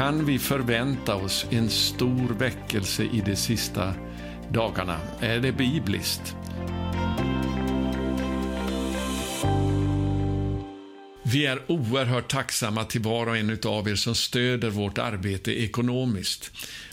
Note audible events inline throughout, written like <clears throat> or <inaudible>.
Kan vi förvänta oss en stor väckelse i de sista dagarna? Är det bibliskt? Vi är oerhört tacksamma till var och en av er som stöder vårt arbete ekonomiskt.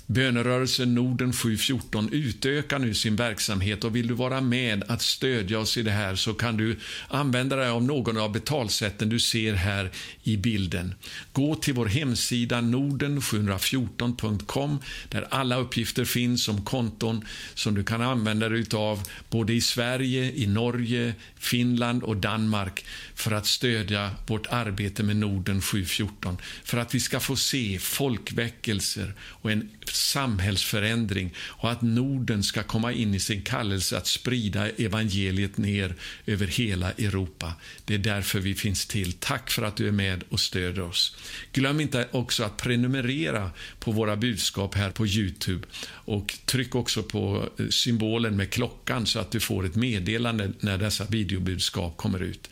Bönerörelsen Norden 714 utökar nu sin verksamhet och vill du vara med att stödja oss i det här så kan du använda dig av någon av betalsätten du ser här i bilden. Gå till vår hemsida norden714.com där alla uppgifter finns om konton som du kan använda dig av både i Sverige, i Norge, Finland och Danmark för att stödja vårt arbete med Norden 714. För att vi ska få se folkväckelser och en samhällsförändring och att Norden ska komma in i sin kallelse att sprida evangeliet ner över hela Europa. Det är därför vi finns till. Tack för att du är med och stöder oss. Glöm inte också att prenumerera på våra budskap här på Youtube och tryck också på eh, symbolen med klockan så att du får ett meddelande när dessa videobudskap kommer ut.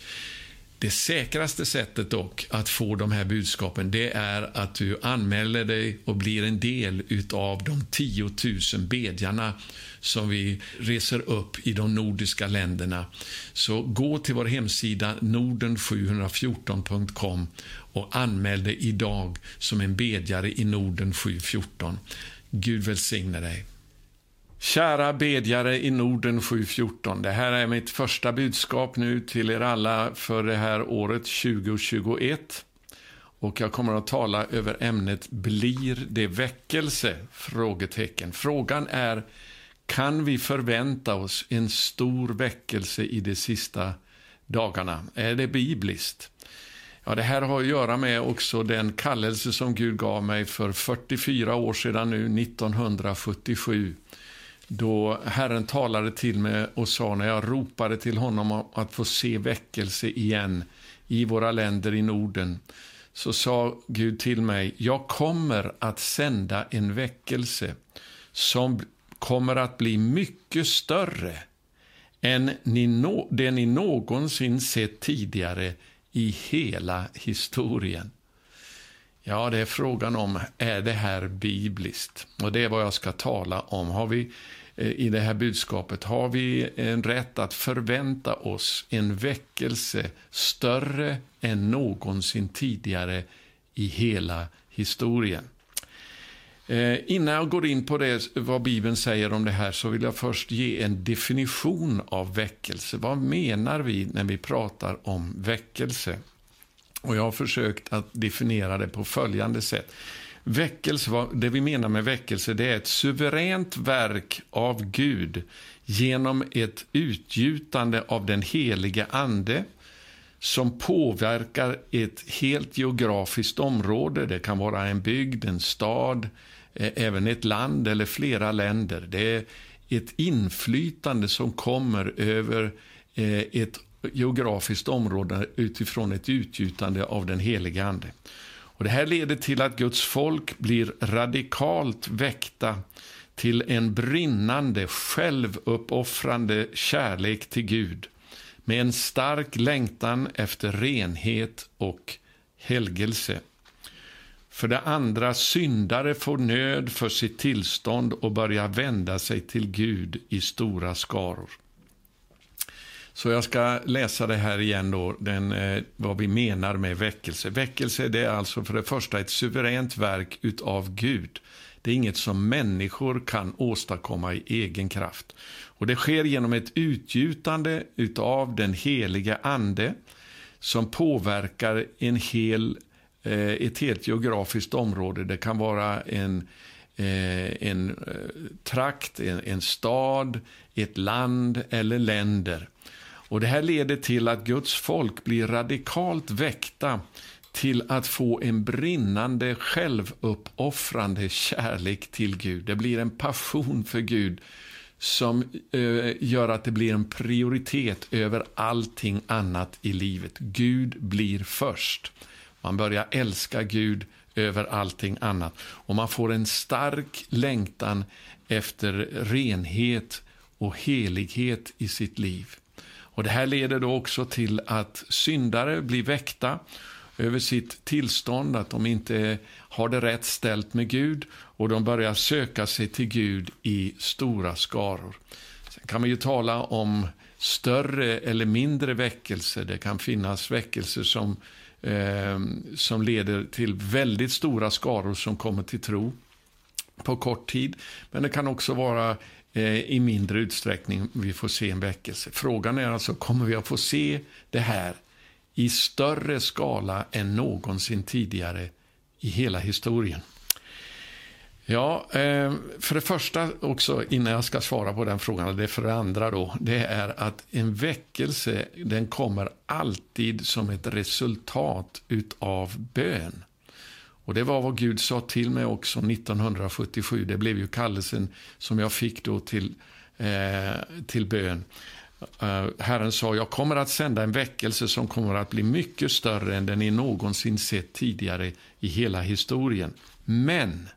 Det säkraste sättet dock att få de här budskapen det är att du anmäler dig och blir en del av de 10 000 bedjarna som vi reser upp i de nordiska länderna. Så gå till vår hemsida norden714.com och anmäl dig idag som en bedjare i Norden 714. Gud välsigne dig. Kära bedjare i Norden 714. Det här är mitt första budskap nu till er alla för det här året 2021. Och jag kommer att tala över ämnet Blir det väckelse? Frågetecken. Frågan är, kan vi förvänta oss en stor väckelse i de sista dagarna? Är det bibliskt? Ja, det här har att göra med också den kallelse som Gud gav mig för 44 år sedan nu, 1977 då Herren talade till mig och sa när jag ropade till honom att få se väckelse igen i våra länder i Norden, så sa Gud till mig, jag kommer att sända en väckelse som kommer att bli mycket större än ni no det ni någonsin sett tidigare i hela historien. Ja, det är frågan om, är det här bibliskt? Och det är vad jag ska tala om. Har vi eh, i det här budskapet, har vi en rätt att förvänta oss en väckelse större än någonsin tidigare i hela historien? Eh, innan jag går in på det, vad Bibeln säger om det här så vill jag först ge en definition av väckelse. Vad menar vi när vi pratar om väckelse? Och jag har försökt att definiera det på följande sätt. Väckelse, det vi menar med väckelse, det är ett suveränt verk av Gud genom ett utgjutande av den helige Ande som påverkar ett helt geografiskt område. Det kan vara en bygd, en stad, även ett land eller flera länder. Det är ett inflytande som kommer över ett geografiskt område utifrån ett utgjutande av den helige Ande. Och det här leder till att Guds folk blir radikalt väckta till en brinnande, självuppoffrande kärlek till Gud med en stark längtan efter renhet och helgelse. För det andra, syndare får nöd för sitt tillstånd och börjar vända sig till Gud i stora skaror. Så jag ska läsa det här igen då, den, eh, vad vi menar med väckelse. Väckelse det är alltså för det första ett suveränt verk utav Gud. Det är inget som människor kan åstadkomma i egen kraft. Och Det sker genom ett utgjutande utav den heliga Ande som påverkar en hel, eh, ett helt geografiskt område. Det kan vara en, eh, en eh, trakt, en, en stad, ett land eller länder. Och Det här leder till att Guds folk blir radikalt väckta till att få en brinnande, självuppoffrande kärlek till Gud. Det blir en passion för Gud som eh, gör att det blir en prioritet över allting annat i livet. Gud blir först. Man börjar älska Gud över allting annat. Och man får en stark längtan efter renhet och helighet i sitt liv. Och Det här leder då också till att syndare blir väckta över sitt tillstånd, att de inte har det rätt ställt med Gud och de börjar söka sig till Gud i stora skaror. Sen kan man ju tala om större eller mindre väckelser. Det kan finnas väckelser som, eh, som leder till väldigt stora skaror som kommer till tro på kort tid. Men det kan också vara Eh, i mindre utsträckning vi får se en väckelse. Frågan är alltså, kommer vi att få se det här i större skala än någonsin tidigare i hela historien? Ja, eh, för det första också, innan jag ska svara på den frågan, och det för det andra då, det är att en väckelse, den kommer alltid som ett resultat utav bön. Och det var vad Gud sa till mig också 1977. Det blev ju kallelsen som jag fick då till, eh, till bön. Uh, Herren sa, jag kommer att sända en väckelse som kommer att bli mycket större än den ni någonsin sett tidigare i hela historien. Men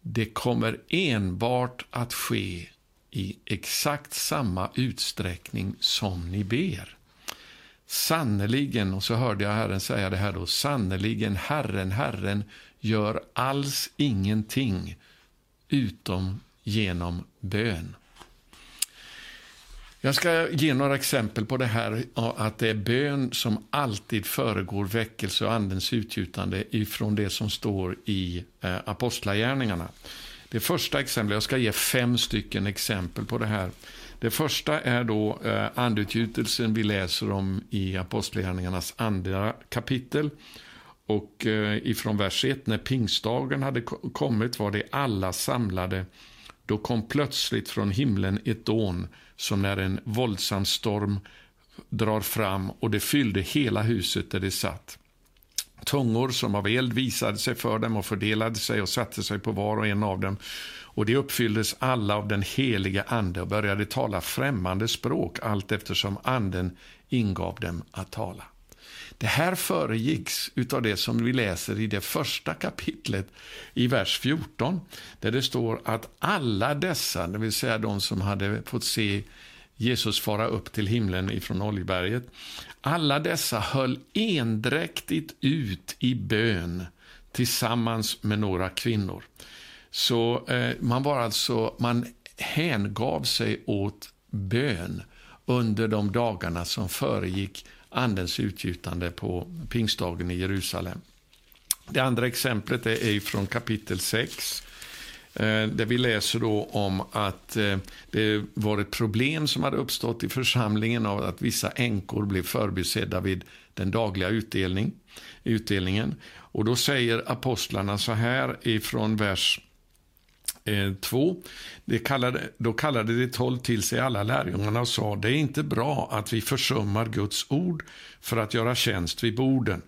det kommer enbart att ske i exakt samma utsträckning som ni ber. Sannerligen, och så hörde jag Herren säga det här då, sannerligen Herren, Herren gör alls ingenting utom genom bön. Jag ska ge några exempel på det här, att det är bön som alltid föregår väckelse och andens utgjutande ifrån det som står i eh, Apostlagärningarna. Det första exemplet, jag ska ge fem stycken exempel på det här. Det första är då eh, vi läser om i Apostlagärningarnas andra kapitel. Och eh, ifrån vers 1, när pingstdagen hade kommit var det alla samlade. Då kom plötsligt från himlen ett dån som när en våldsam storm drar fram och det fyllde hela huset där det satt. Tungor som av eld visade sig för dem och fördelade sig och satte sig på var och en av dem. Och de uppfylldes alla av den heliga Ande och började tala främmande språk allt eftersom Anden ingav dem att tala. Det här föregicks av det som vi läser i det första kapitlet i vers 14, där det står att alla dessa, det vill säga de som hade fått se Jesus fara upp till himlen ifrån Oljeberget, alla dessa höll endräktigt ut i bön tillsammans med några kvinnor. Så eh, man var alltså, man hängav sig åt bön under de dagarna som föregick Andens utgjutande på pingstdagen i Jerusalem. Det andra exemplet är från kapitel 6 eh, där vi läser då om att eh, det var ett problem som hade uppstått i församlingen av att vissa änkor blev förbisedda vid den dagliga utdelning, utdelningen. Och då säger apostlarna så här ifrån vers 2. Eh, kallade, då kallade de tolv till sig alla lärjungarna och sa det är inte bra att vi försummar Guds ord för att göra tjänst vid borden.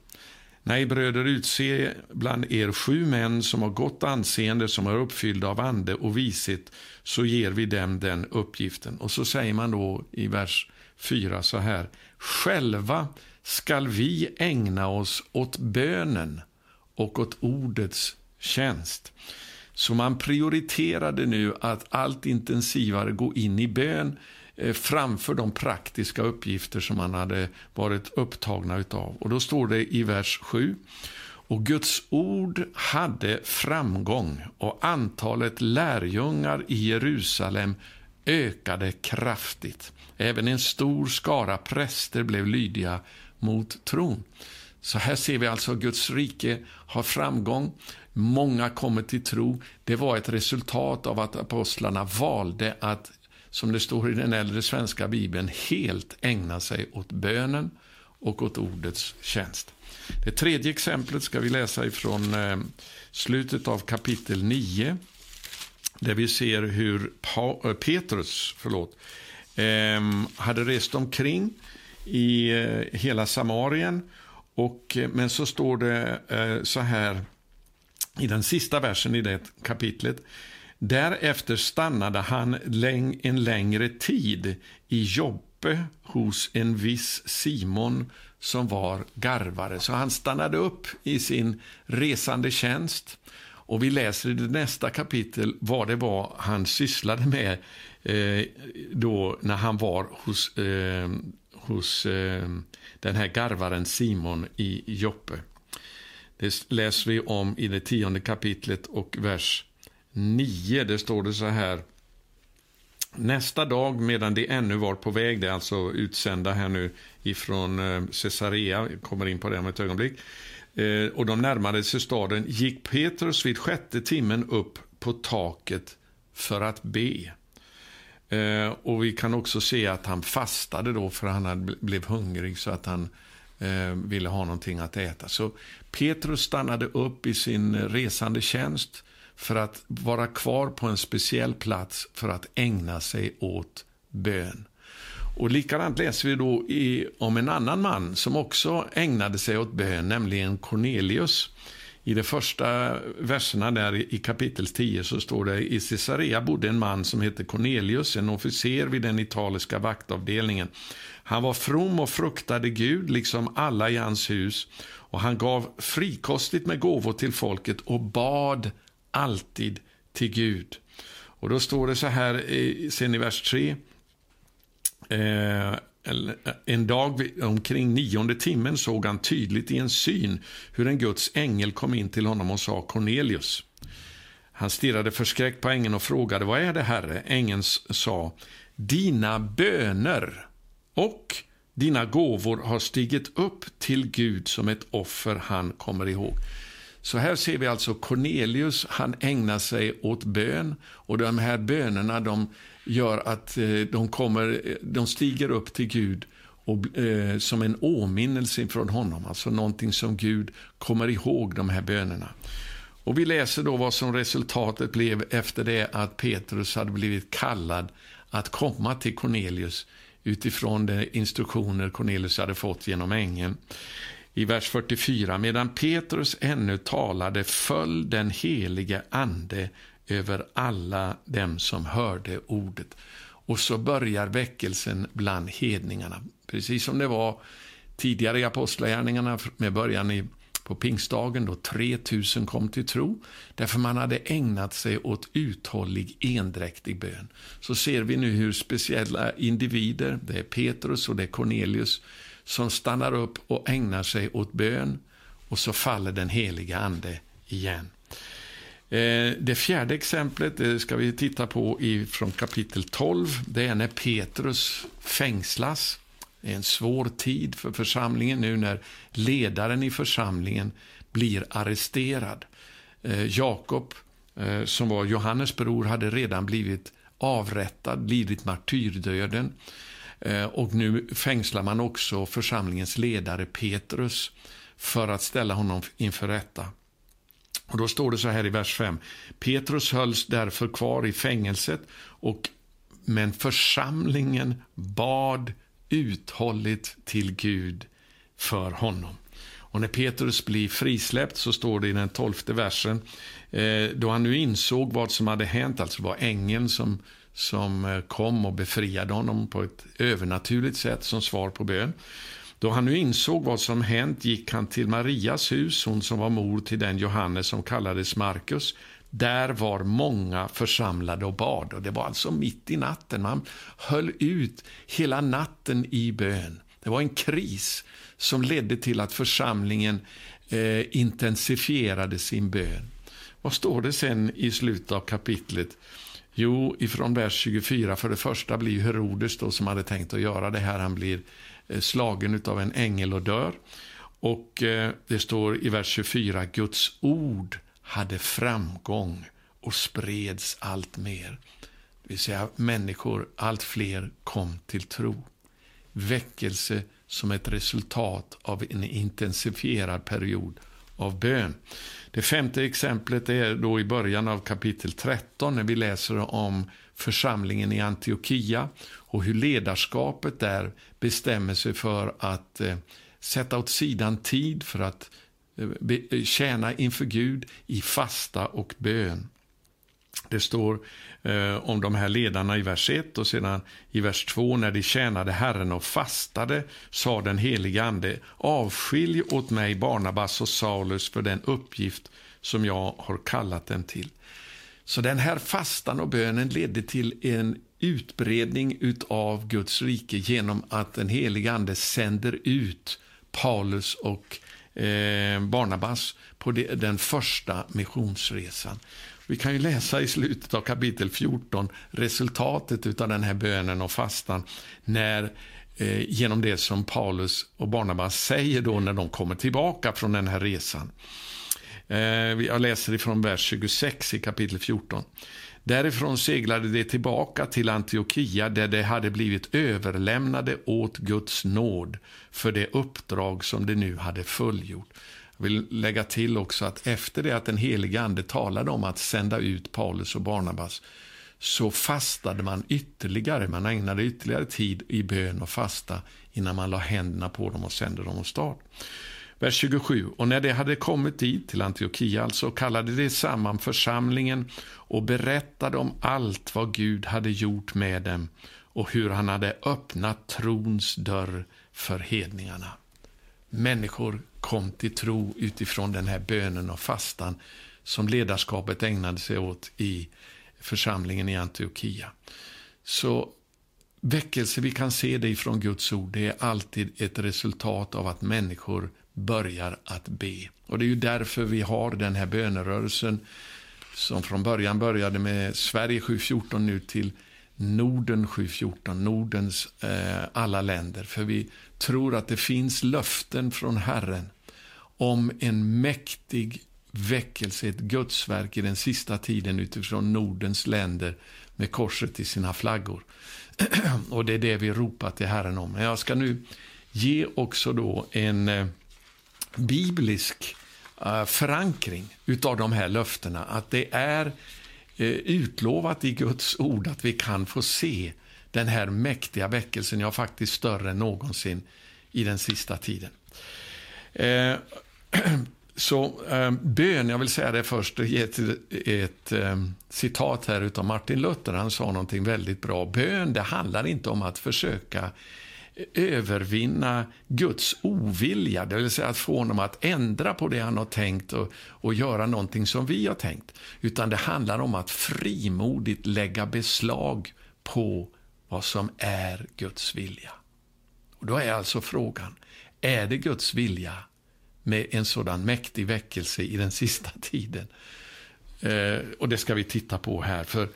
Nej, bröder, utse bland er sju män som har gott anseende, som är uppfyllda av ande och vishet, så ger vi dem den uppgiften. Och så säger man då i vers 4 så här. Själva skall vi ägna oss åt bönen och åt ordets tjänst. Så man prioriterade nu att allt intensivare gå in i bön eh, framför de praktiska uppgifter som man hade varit upptagna utav. Och då står det i vers 7. Och Guds ord hade framgång och antalet lärjungar i Jerusalem ökade kraftigt. Även en stor skara präster blev lydiga mot tron. Så här ser vi alltså att Guds rike har framgång. Många kommer till tro. Det var ett resultat av att apostlarna valde att, som det står i den äldre svenska bibeln, helt ägna sig åt bönen och åt ordets tjänst. Det tredje exemplet ska vi läsa ifrån eh, slutet av kapitel 9 där vi ser hur pa eh, Petrus förlåt, ehm, hade rest omkring i eh, hela Samarien. Och, men så står det så här i den sista versen i det kapitlet. Därefter stannade han en längre tid i Joppe hos en viss Simon som var garvare. Så han stannade upp i sin resande tjänst. Och vi läser i det nästa kapitel vad det var han sysslade med eh, då när han var hos, eh, hos eh, den här garvaren Simon i Joppe. Det läser vi om i det tionde kapitlet och vers 9. Det står det så här. Nästa dag medan de ännu var på väg, det är alltså utsända här nu ifrån eh, Caesarea. Jag kommer in på det om ett ögonblick, eh, och de närmade sig staden, gick Petrus vid sjätte timmen upp på taket för att be. Eh, och vi kan också se att han fastade då för han blev hungrig så att han ville ha någonting att äta. Så Petrus stannade upp i sin eh, resande tjänst för att vara kvar på en speciell plats för att ägna sig åt bön. Och likadant läser vi då i, om en annan man som också ägnade sig åt bön, nämligen Cornelius. I de första verserna där i kapitel 10 så står det i Caesarea bodde en man som hette Cornelius, en officer vid den italiska vaktavdelningen. Han var from och fruktade Gud, liksom alla i hans hus, och han gav frikostigt med gåvor till folket och bad alltid till Gud. Och då står det så här sen i vers 3. Eh, en dag omkring nionde timmen såg han tydligt i en syn hur en Guds ängel kom in till honom och sa Cornelius. Han stirrade förskräckt på ängeln och frågade vad är det, Herre? Ängeln sa dina böner och dina gåvor har stigit upp till Gud som ett offer han kommer ihåg. Så här ser vi alltså Cornelius, han ägnar sig åt bön och de här bönerna de gör att eh, de, kommer, de stiger upp till Gud och, eh, som en åminnelse från honom, alltså någonting som Gud kommer ihåg de här bönerna. Och Vi läser då vad som resultatet blev efter det att Petrus hade blivit kallad att komma till Cornelius utifrån de instruktioner Cornelius hade fått genom ängeln i vers 44. Medan Petrus ännu talade föll den helige ande över alla dem som hörde ordet. Och så börjar väckelsen bland hedningarna. Precis som det var tidigare i Apostlagärningarna med början i, på pingstdagen då 3000 kom till tro. Därför man hade ägnat sig åt uthållig endräktig bön. Så ser vi nu hur speciella individer, det är Petrus och det är Cornelius, som stannar upp och ägnar sig åt bön och så faller den heliga ande igen. Eh, det fjärde exemplet det ska vi titta på från kapitel 12. Det är när Petrus fängslas. Det är en svår tid för församlingen nu när ledaren i församlingen blir arresterad. Eh, Jakob, eh, som var Johannes bror, hade redan blivit avrättad, lidit martyrdöden. Eh, och nu fängslar man också församlingens ledare Petrus för att ställa honom inför rätta. Och Då står det så här i vers 5. Petrus hölls därför kvar i fängelset, och, men församlingen bad uthålligt till Gud för honom. Och när Petrus blir frisläppt så står det i den tolfte versen, eh, då han nu insåg vad som hade hänt, alltså var ängeln som som eh, kom och befriade honom på ett övernaturligt sätt som svar på bön. Då han nu insåg vad som hänt gick han till Marias hus, hon som var mor till den Johannes som kallades Markus. Där var många församlade och bad. Och det var alltså mitt i natten. Man höll ut hela natten i bön. Det var en kris som ledde till att församlingen eh, intensifierade sin bön. Vad står det sen i slutet av kapitlet? Jo, ifrån vers 24. För det första blir Herodes då, som hade tänkt att göra det här, han blir eh, slagen av en ängel och dör. Och eh, det står i vers 24, Guds ord hade framgång och spreds allt mer. Det vill säga människor, allt fler kom till tro. Väckelse som ett resultat av en intensifierad period av bön. Det femte exemplet är då i början av kapitel 13 när vi läser om församlingen i Antiochia och hur ledarskapet där bestämmer sig för att eh, sätta åt sidan tid för att eh, Eh, eh, tjäna inför Gud i fasta och bön. Det står eh, om de här ledarna i vers 1 och sedan i vers 2 när de tjänade Herren och fastade sa den helige Ande avskilj åt mig Barnabas och Saulus för den uppgift som jag har kallat den till. Så den här fastan och bönen ledde till en utbredning av Guds rike genom att den helige Ande sänder ut Paulus och eh, Barnabas på det, den första missionsresan. Vi kan ju läsa i slutet av kapitel 14 resultatet av den här bönen och fastan när eh, genom det som Paulus och Barnabas säger då när de kommer tillbaka från den här resan. Eh, jag läser ifrån vers 26 i kapitel 14. Därifrån seglade de tillbaka till Antiochia där de hade blivit överlämnade åt Guds nåd för det uppdrag som de nu hade fullgjort. Jag vill lägga till också att efter det att den helige Ande talade om att sända ut Paulus och Barnabas så fastade man ytterligare, man ägnade ytterligare tid i bön och fasta innan man la händerna på dem och sände dem åstad. Vers 27. Och när de hade kommit dit, till Antiochia alltså, kallade de samman församlingen och berättade om allt vad Gud hade gjort med dem och hur han hade öppnat trons dörr för hedningarna. Människor kom till tro utifrån den här bönen och fastan som ledarskapet ägnade sig åt i församlingen i Antiochia. Så väckelse, vi kan se det ifrån Guds ord, det är alltid ett resultat av att människor börjar att be. Och Det är ju därför vi har den här bönerörelsen som från början började med Sverige 714 nu till Norden 714, Nordens eh, alla länder. För vi tror att det finns löften från Herren om en mäktig väckelse, ett gudsverk i den sista tiden utifrån Nordens länder med korset i sina flaggor. <clears throat> Och det är det vi ropar till Herren om. Men jag ska nu ge också då en eh, biblisk eh, förankring utav de här löftena. Att det är eh, utlovat i Guds ord att vi kan få se den här mäktiga väckelsen, ja faktiskt större än någonsin i den sista tiden. Eh, <clears throat> så bön, jag vill säga det först, ge ett, ett citat här utav Martin Luther. Han sa någonting väldigt bra. Bön, det handlar inte om att försöka övervinna Guds ovilja, det vill säga att få honom att ändra på det han har tänkt och, och göra någonting som vi har tänkt. Utan det handlar om att frimodigt lägga beslag på vad som är Guds vilja. Och Då är alltså frågan, är det Guds vilja med en sådan mäktig väckelse i den sista tiden? Eh, och det ska vi titta på här. för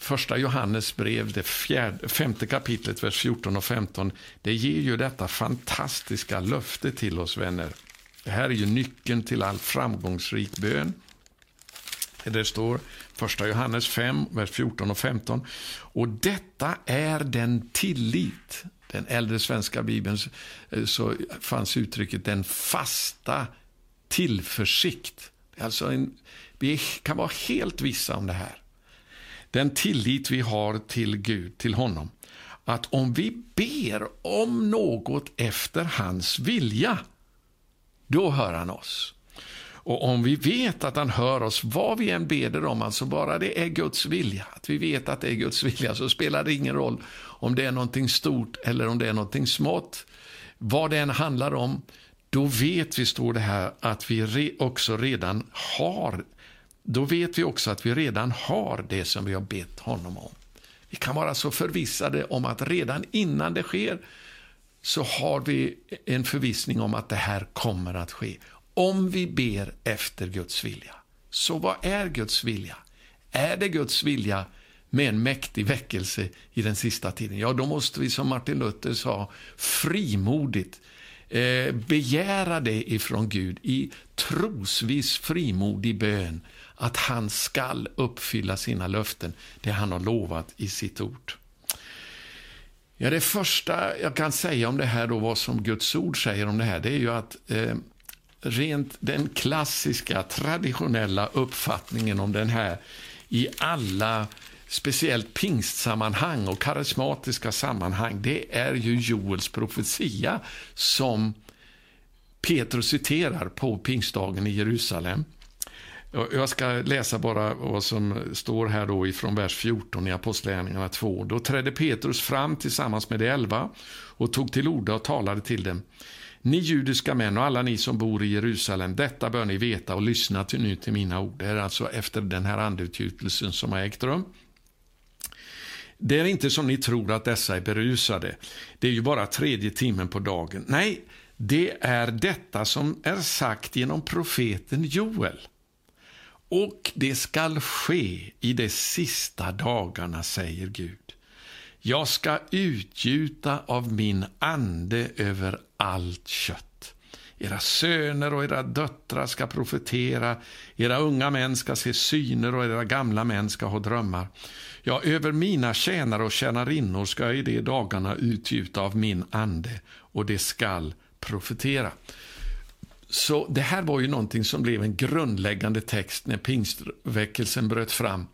Första Johannes brev, det fjärde, femte kapitlet, vers 14 och 15, det ger ju detta fantastiska löfte till oss vänner. Det här är ju nyckeln till all framgångsrik bön. Det står första Johannes 5, vers 14 och 15. Och detta är den tillit. Den äldre svenska bibeln eh, så fanns uttrycket den fasta tillförsikt. Alltså en, vi kan vara helt vissa om det här den tillit vi har till Gud, till honom, att om vi ber om något efter hans vilja, då hör han oss. Och om vi vet att han hör oss, vad vi än beder om, alltså bara det är Guds vilja, att vi vet att det är Guds vilja, så spelar det ingen roll om det är någonting stort eller om det är någonting smått. Vad det än handlar om, då vet vi, står det här, att vi också redan har då vet vi också att vi redan har det som vi har bett honom om. Vi kan vara så förvissade om att redan innan det sker så har vi en förvissning om att det här kommer att ske. Om vi ber efter Guds vilja. Så vad är Guds vilja? Är det Guds vilja med en mäktig väckelse i den sista tiden? Ja, då måste vi, som Martin Luther sa, frimodigt eh, begära det ifrån Gud i trosvis frimodig bön att han skall uppfylla sina löften, det han har lovat i sitt ord. Ja, det första jag kan säga om det här, då, vad som Guds ord säger om det här, det är ju att eh, rent den klassiska, traditionella uppfattningen om den här i alla speciellt pingstsammanhang och karismatiska sammanhang, det är ju Joels profetia som Petrus citerar på pingstdagen i Jerusalem. Jag ska läsa bara vad som står här då ifrån vers 14 i Apostlagärningarna 2. Då trädde Petrus fram tillsammans med de elva och tog till orda och talade till dem. Ni judiska män och alla ni som bor i Jerusalem, detta bör ni veta och lyssna till nu till mina ord. Det är alltså efter den här andeutgjutelsen som har ägt rum. det är inte som ni tror att dessa är berusade. Det är ju bara tredje timmen på dagen. Nej, det är detta som är sagt genom profeten Joel. Och det skall ske i de sista dagarna, säger Gud. Jag ska utgjuta av min ande över allt kött. Era söner och era döttrar ska profetera, era unga män ska se syner och era gamla män ska ha drömmar. Ja, över mina tjänare och tjänarinnor ska jag i de dagarna utgjuta av min ande och det skall profetera. Så det här var ju någonting som blev en grundläggande text när pingstväckelsen bröt fram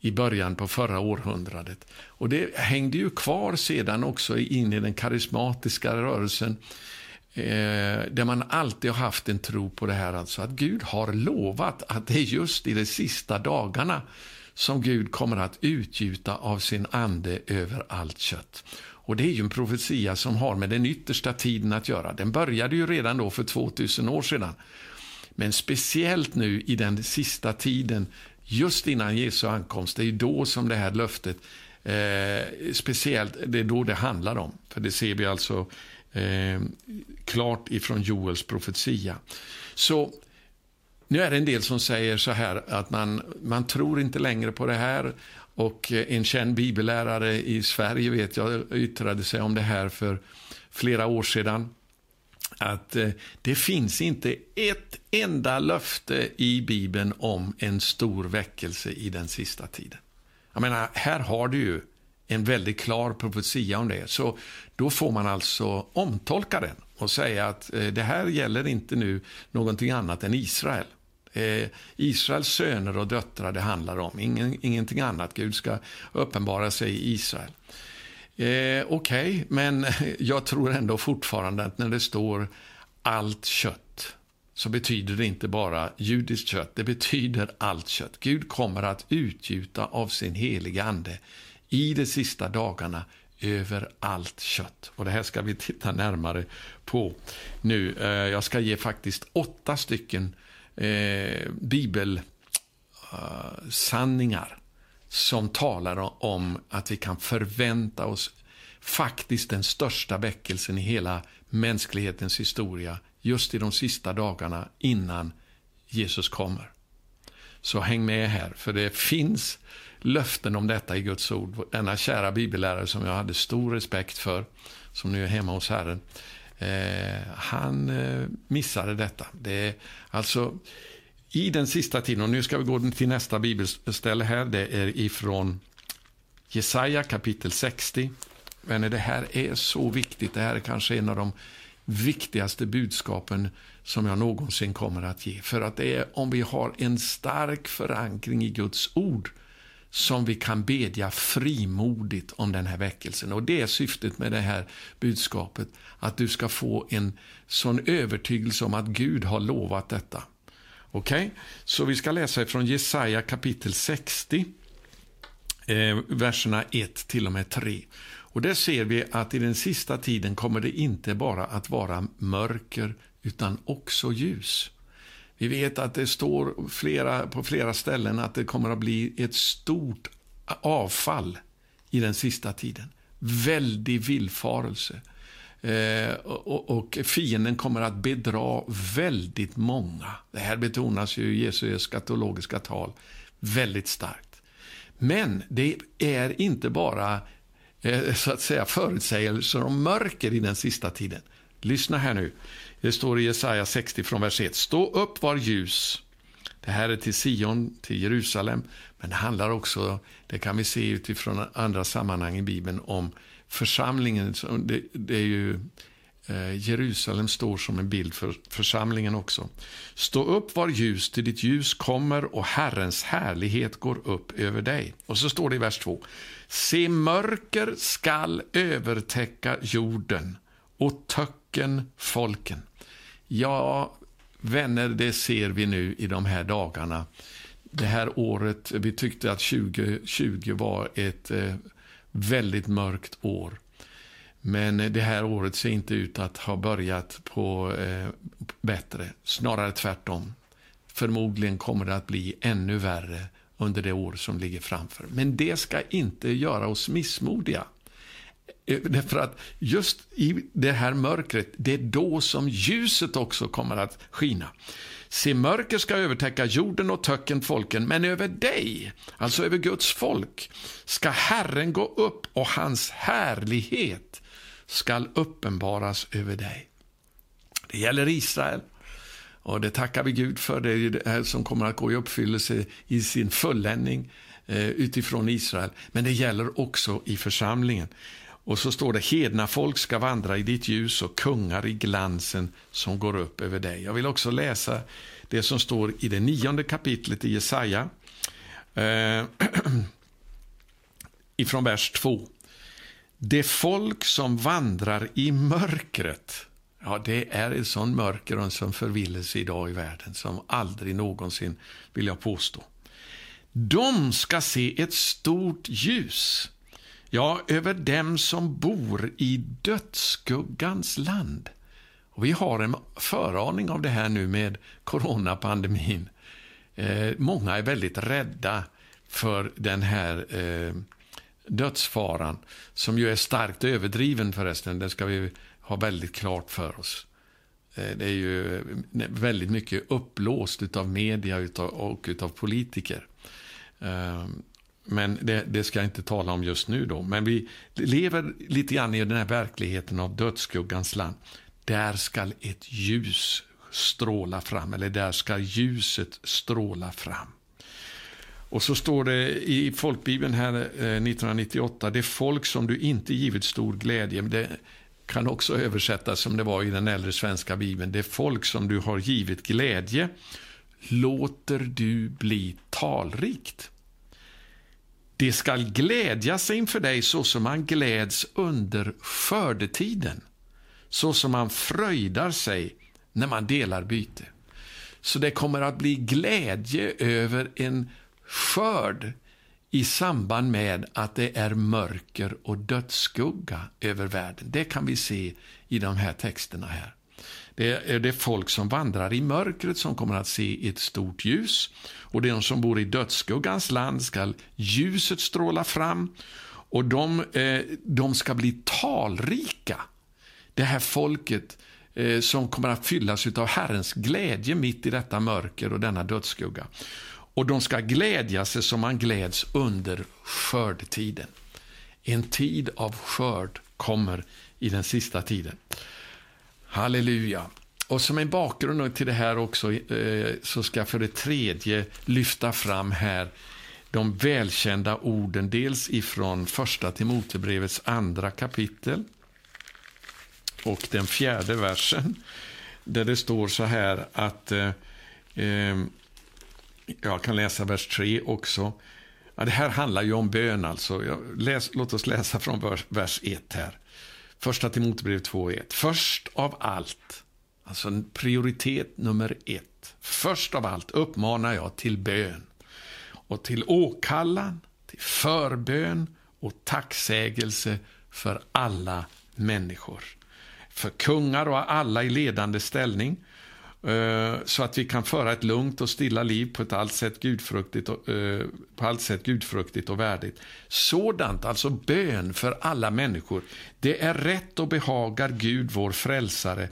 i början på förra århundradet. Och det hängde ju kvar sedan också in i den karismatiska rörelsen eh, där man alltid har haft en tro på det här, alltså att Gud har lovat att det är just i de sista dagarna som Gud kommer att utgjuta av sin ande över allt kött. Och Det är ju en profetia som har med den yttersta tiden att göra. Den började ju redan då för 2000 år sedan. Men speciellt nu i den sista tiden, just innan Jesu ankomst, det är då som det här löftet, eh, speciellt, det är då det handlar om. För det ser vi alltså eh, klart ifrån Joels profetia. Så nu är det en del som säger så här att man, man tror inte längre på det här och eh, en känd bibellärare i Sverige vet jag yttrade sig om det här för flera år sedan. Att eh, det finns inte ett enda löfte i Bibeln om en stor väckelse i den sista tiden. Jag menar, här har du ju en väldigt klar profetia om det. Så då får man alltså omtolka den och säga att eh, det här gäller inte nu någonting annat än Israel. Eh, Israels söner och döttrar det handlar om, Ingen, ingenting annat. Gud ska uppenbara sig i Israel. Eh, Okej, okay, men <laughs> jag tror ändå fortfarande att när det står allt kött så betyder det inte bara judiskt kött, det betyder allt kött. Gud kommer att utgjuta av sin heliga ande i de sista dagarna över allt kött. Och Det här ska vi titta närmare på nu. Eh, jag ska ge faktiskt åtta stycken eh, bibelsanningar som talar om att vi kan förvänta oss faktiskt den största väckelsen i hela mänsklighetens historia just i de sista dagarna innan Jesus kommer. Så häng med här, för det finns löften om detta i Guds ord. Denna kära bibellärare som jag hade stor respekt för, som nu är hemma hos Herren, Eh, han eh, missade detta. Det alltså i den sista tiden, och nu ska vi gå till nästa bibelställe här, det är ifrån Jesaja kapitel 60. Vänner, det här är så viktigt. Det här är kanske en av de viktigaste budskapen som jag någonsin kommer att ge. För att det är om vi har en stark förankring i Guds ord som vi kan bedja frimodigt om den här väckelsen. Och Det är syftet med det här budskapet, att du ska få en sån övertygelse om att Gud har lovat detta. Okej, okay? så vi ska läsa från Jesaja kapitel 60, eh, verserna 1 till och med 3. Och där ser vi att i den sista tiden kommer det inte bara att vara mörker, utan också ljus. Vi vet att det står flera, på flera ställen att det kommer att bli ett stort avfall i den sista tiden. Väldig villfarelse. Eh, och, och fienden kommer att bedra väldigt många. Det här betonas ju i Jesu eskatologiska tal väldigt starkt. Men det är inte bara eh, så att säga förutsägelser om mörker i den sista tiden. Lyssna här nu. Det står i Jesaja 60 från vers 1. Stå upp, var ljus. Det här är till Sion, till Jerusalem. Men det handlar också, det kan vi se utifrån andra sammanhang i Bibeln, om församlingen. Det, det är ju eh, Jerusalem står som en bild för församlingen också. Stå upp, var ljus, till ditt ljus kommer och Herrens härlighet går upp över dig. Och så står det i vers 2. Se, mörker skall övertäcka jorden och töcken folken. Ja, vänner, det ser vi nu i de här dagarna. Det här året, vi tyckte att 2020 var ett eh, väldigt mörkt år. Men eh, det här året ser inte ut att ha börjat på eh, bättre, snarare tvärtom. Förmodligen kommer det att bli ännu värre under det år som ligger framför. Men det ska inte göra oss missmodiga. Eh, Därför att just i det här mörkret, det är då som ljuset också kommer att skina. Se, mörker ska övertäcka jorden och töcken folken, men över dig, alltså över Guds folk, ska Herren gå upp och hans härlighet skall uppenbaras över dig. Det gäller Israel. Och det tackar vi Gud för. Det är det här som kommer att gå i uppfyllelse i sin fulländning eh, utifrån Israel. Men det gäller också i församlingen. Och så står det hedna folk ska vandra i ditt ljus och kungar i glansen som går upp över dig. Jag vill också läsa det som står i det nionde kapitlet i Jesaja. Eh, <clears throat> ifrån vers 2. Det folk som vandrar i mörkret Ja, det är ett sån mörker och en sån förvillelse idag i världen som aldrig någonsin, vill jag påstå. De ska se ett stort ljus, ja, över dem som bor i dödsskuggans land. Och vi har en föraning av det här nu med coronapandemin. Eh, många är väldigt rädda för den här eh, dödsfaran, som ju är starkt överdriven förresten. Det ska vi ha väldigt klart för oss. Eh, det är ju eh, väldigt mycket uppblåst av media och av politiker. Eh, men det, det, ska jag inte tala om just nu. då. Men vi lever lite grann i den här verkligheten av dödsskuggans land. Där ska ett ljus stråla fram, eller där ska ljuset stråla fram. Och så står det i folkbibeln här eh, 1998, det folk som du inte givit stor glädje. Det, kan också översättas som det var i den äldre svenska bibeln. Det folk som du har givit glädje låter du bli talrikt. Det skall glädja sig inför dig så som man gläds under skördetiden, så som man fröjdar sig när man delar byte. Så det kommer att bli glädje över en skörd i samband med att det är mörker och dödsskugga över världen. Det kan vi se i de här texterna här. Det är det folk som vandrar i mörkret som kommer att se ett stort ljus. Och de som bor i dödsskuggans land skall ljuset stråla fram. Och de, eh, de ska bli talrika. Det här folket eh, som kommer att fyllas av Herrens glädje mitt i detta mörker och denna dödsskugga och de ska glädja sig som man gläds under skördetiden. En tid av skörd kommer i den sista tiden. Halleluja. Och som en bakgrund till det här också eh, så ska jag för det tredje lyfta fram här de välkända orden, dels ifrån första Timotebrevets andra kapitel och den fjärde versen, där det står så här att eh, eh jag kan läsa vers 3 också. Ja, det här handlar ju om bön alltså. Läs, låt oss läsa från vers, vers 1 här. Första Timoterbrevet 2.1. Först av allt, alltså prioritet nummer ett. Först av allt uppmanar jag till bön och till åkallan, till förbön och tacksägelse för alla människor. För kungar och alla i ledande ställning Eh, så att vi kan föra ett lugnt och stilla liv på ett allt sätt gudfruktigt och, eh, på allt sätt gudfruktigt och värdigt. Sådant, alltså bön för alla människor, det är rätt och behagar Gud, vår frälsare,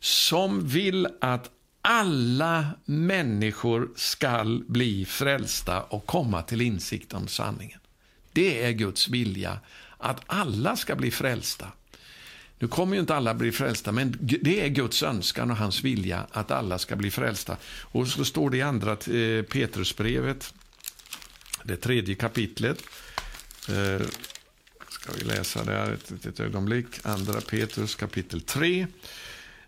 som vill att alla människor skall bli frälsta och komma till insikt om sanningen. Det är Guds vilja, att alla ska bli frälsta. Nu kommer ju inte alla bli frälsta, men det är Guds önskan och hans vilja att alla ska bli frälsta. Och så står det i andra eh, Petrusbrevet, det tredje kapitlet. Eh, ska vi läsa det här ett, ett ögonblick. Andra Petrus kapitel 3.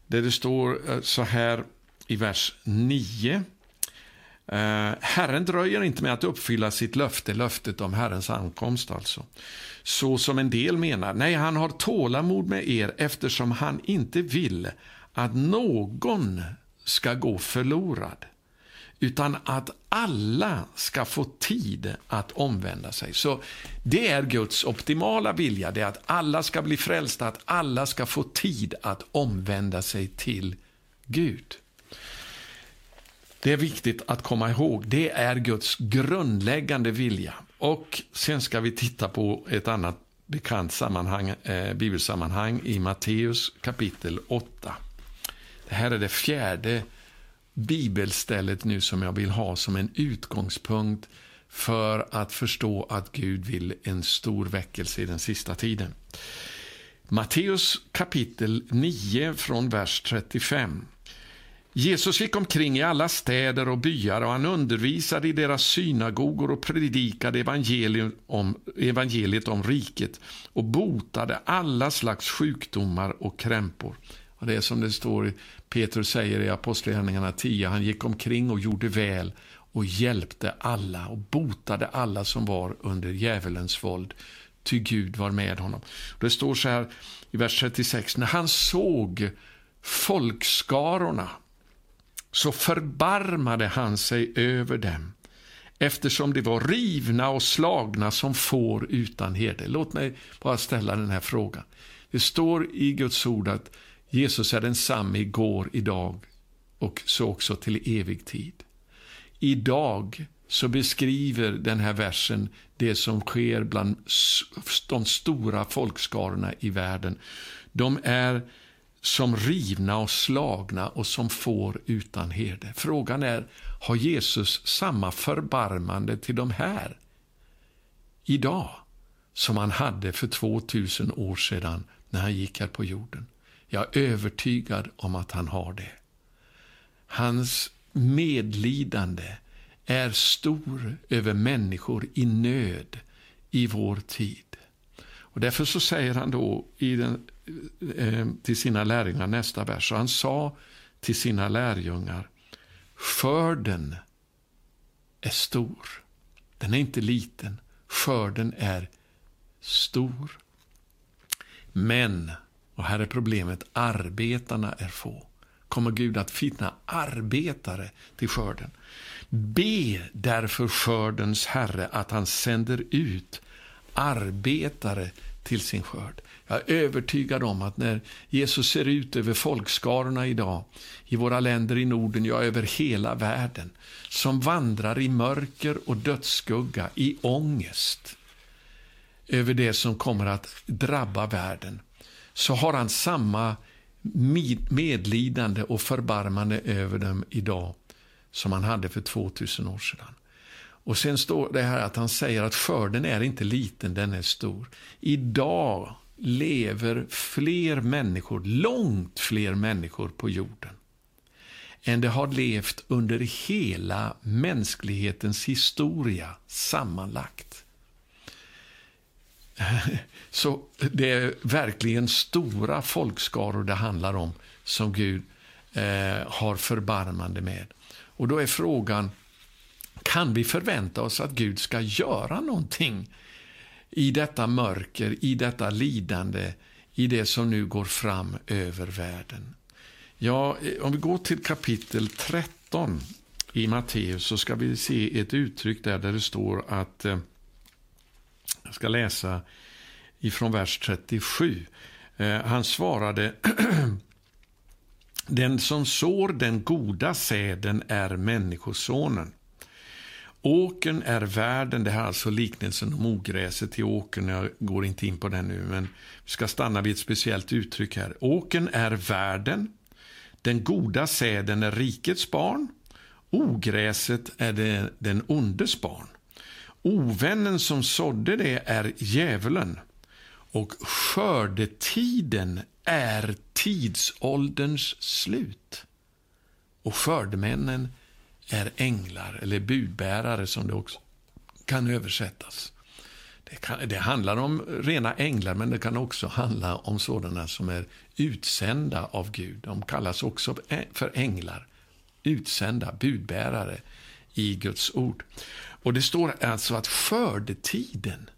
Där det står eh, så här i vers 9. Eh, Herren dröjer inte med att uppfylla sitt löfte, löftet om Herrens ankomst alltså. Så som en del menar. Nej, han har tålamod med er eftersom han inte vill att någon ska gå förlorad utan att alla ska få tid att omvända sig. Så Det är Guds optimala vilja, det är att alla ska bli frälsta, att alla ska få tid att omvända sig till Gud. Det är viktigt att komma ihåg. Det är Guds grundläggande vilja. Och sen ska vi titta på ett annat bekant sammanhang, eh, bibelsammanhang i Matteus kapitel 8. Det här är det fjärde bibelstället nu som jag vill ha som en utgångspunkt för att förstå att Gud vill en stor väckelse i den sista tiden. Matteus kapitel 9 från vers 35. Jesus gick omkring i alla städer och byar och han undervisade i deras synagogor och predikade evangeliet om, evangeliet om riket och botade alla slags sjukdomar och krämpor. Och Det är som det står, Petrus säger i Apostlagärningarna 10, han gick omkring och gjorde väl och hjälpte alla och botade alla som var under djävulens våld, ty Gud var med honom. Det står så här i vers 36, när han såg folkskarorna så förbarmade han sig över dem eftersom de var rivna och slagna som får utan herde. Låt mig bara ställa den här frågan. Det står i Guds ord att Jesus är densamme igår, idag och så också till evig tid. Idag så beskriver den här versen det som sker bland de stora folkskarorna i världen. De är som rivna och slagna och som får utan herde. Frågan är, har Jesus samma förbarmande till de här idag som han hade för 2000 år sedan när han gick här på jorden? Jag är övertygad om att han har det. Hans medlidande är stor över människor i nöd i vår tid. Och Därför så säger han då i den Eh, till sina lärjungar nästa vers. Och han sa till sina lärjungar, skörden är stor. Den är inte liten. Skörden är stor. Men, och här är problemet, arbetarna är få. Kommer Gud att finna arbetare till skörden? Be därför skördens Herre att han sänder ut arbetare till sin skörd. Jag är övertygad om att när Jesus ser ut över folkskarorna idag, i våra länder i Norden, ja, över hela världen, som vandrar i mörker och dödsskugga, i ångest över det som kommer att drabba världen, så har han samma medlidande och förbarmande över dem idag som han hade för 2000 år sedan. Och sen står det här att han säger att skörden är inte liten, den är stor. Idag lever fler människor, långt fler människor på jorden än det har levt under hela mänsklighetens historia sammanlagt. <laughs> Så det är verkligen stora folkskaror det handlar om som Gud eh, har förbarmande med. Och då är frågan, kan vi förvänta oss att Gud ska göra någonting i detta mörker, i detta lidande, i det som nu går fram över världen. Ja, eh, om vi går till kapitel 13 i Matteus så ska vi se ett uttryck där, där det står att, eh, jag ska läsa ifrån vers 37. Eh, han svarade <clears throat> Den som sår den goda säden är Människosonen. Åken är världen, det här är alltså liknelsen om ogräset i åkern, jag går inte in på den nu, men vi ska stanna vid ett speciellt uttryck här. Åken är världen, den goda säden är rikets barn, ogräset är det, den ondes barn. Ovännen som sådde det är djävulen och skördetiden är tidsålderns slut. Och skördemännen är änglar, eller budbärare som det också kan översättas. Det, kan, det, handlar om rena änglar, men det kan också handla om sådana som är utsända av Gud. De kallas också för änglar, utsända, budbärare i Guds ord. Och Det står alltså att skördetiden,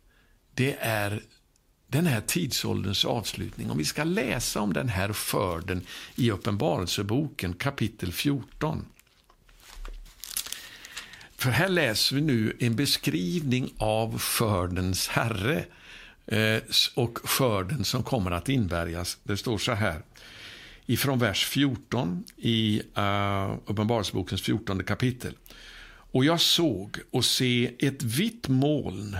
det är den här tidsålderns avslutning. Om vi ska läsa om den här skörden i Uppenbarelseboken kapitel 14 för här läser vi nu en beskrivning av skördens herre eh, och skörden som kommer att inbärgas. Det står så här. ifrån vers 14 i uh, Uppenbarelsebokens 14 kapitel. Och jag såg och se ett vitt moln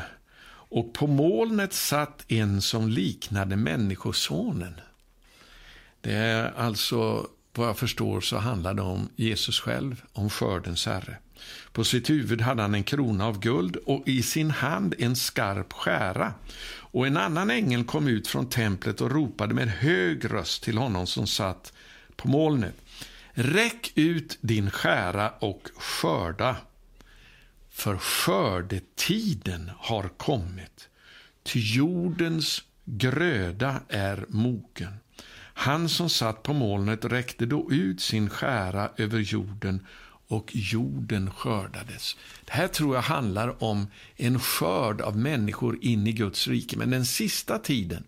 och på molnet satt en som liknade Människosonen. Det är alltså, vad jag förstår, så handlar det om Jesus själv, om skördens herre. På sitt huvud hade han en krona av guld och i sin hand en skarp skära. Och en annan ängel kom ut från templet och ropade med hög röst till honom som satt på molnet. Räck ut din skära och skörda, för skördetiden har kommit, ty jordens gröda är mogen. Han som satt på molnet räckte då ut sin skära över jorden och jorden skördades. Det här tror jag handlar om en skörd av människor in i Guds rike. Men den sista tiden,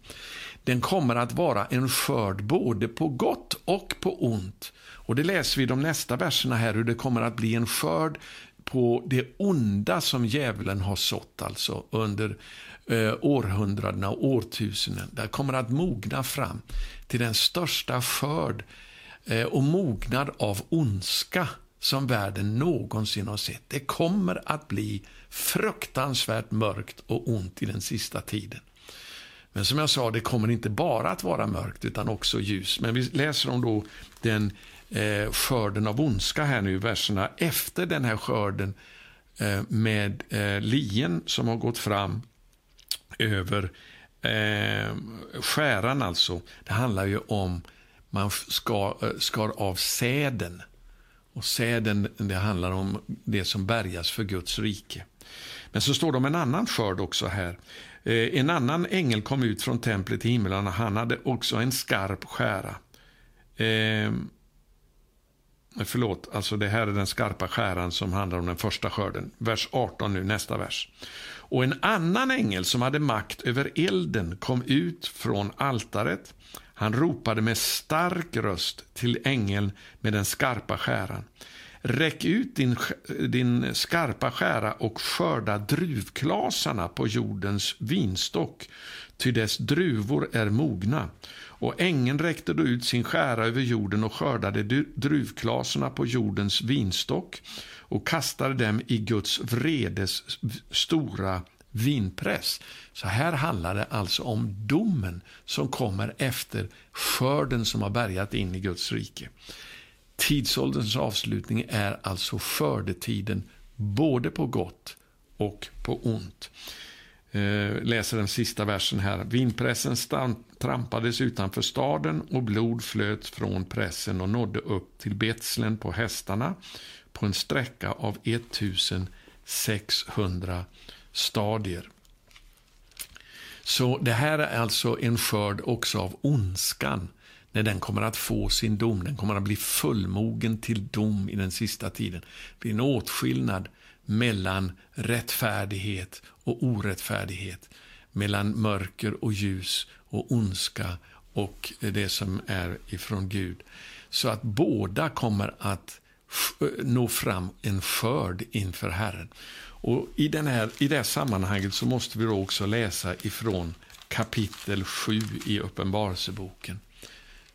den kommer att vara en skörd både på gott och på ont. Och det läser vi i de nästa verserna här, hur det kommer att bli en skörd på det onda som djävulen har sått alltså under eh, århundradena och årtusenden. Det kommer att mogna fram till den största skörd eh, och mognad av ondska som världen någonsin har sett. Det kommer att bli fruktansvärt mörkt och ont i den sista tiden. Men som jag sa, det kommer inte bara att vara mörkt utan också ljus. Men vi läser om då den eh, skörden av ondska här nu, verserna efter den här skörden eh, med eh, lien som har gått fram över eh, skäran alltså. Det handlar ju om man skar, eh, skar av säden och säden, det handlar om det som bärgas för Guds rike. Men så står det om en annan skörd också här. Eh, en annan ängel kom ut från templet i himlen och han hade också en skarp skära. Eh, förlåt, alltså det här är den skarpa skäran som handlar om den första skörden. Vers 18 nu, nästa vers. Och en annan ängel som hade makt över elden kom ut från altaret han ropade med stark röst till ängeln med den skarpa skäran. Räck ut din, din skarpa skära och skörda druvklasarna på jordens vinstock, ty dess druvor är mogna. Och ängeln räckte då ut sin skära över jorden och skördade druvklasarna på jordens vinstock och kastade dem i Guds vredes stora vinpress. Så här handlar det alltså om domen som kommer efter skörden som har bärgat in i Guds rike. Tidsålderns avslutning är alltså skördetiden både på gott och på ont. Eh, läser den sista versen här. Vinpressen trampades utanför staden och blod flöt från pressen och nådde upp till Betslen på hästarna på en sträcka av 1600 stadier. Så det här är alltså en skörd också av ondskan när den kommer att få sin dom. Den kommer att bli fullmogen till dom i den sista tiden. Det blir en åtskillnad mellan rättfärdighet och orättfärdighet. Mellan mörker och ljus och ondska och det som är ifrån Gud. Så att båda kommer att eh, nå fram en skörd inför Herren. Och i, den här, I det här sammanhanget så måste vi då också läsa ifrån kapitel 7 i Uppenbarelseboken.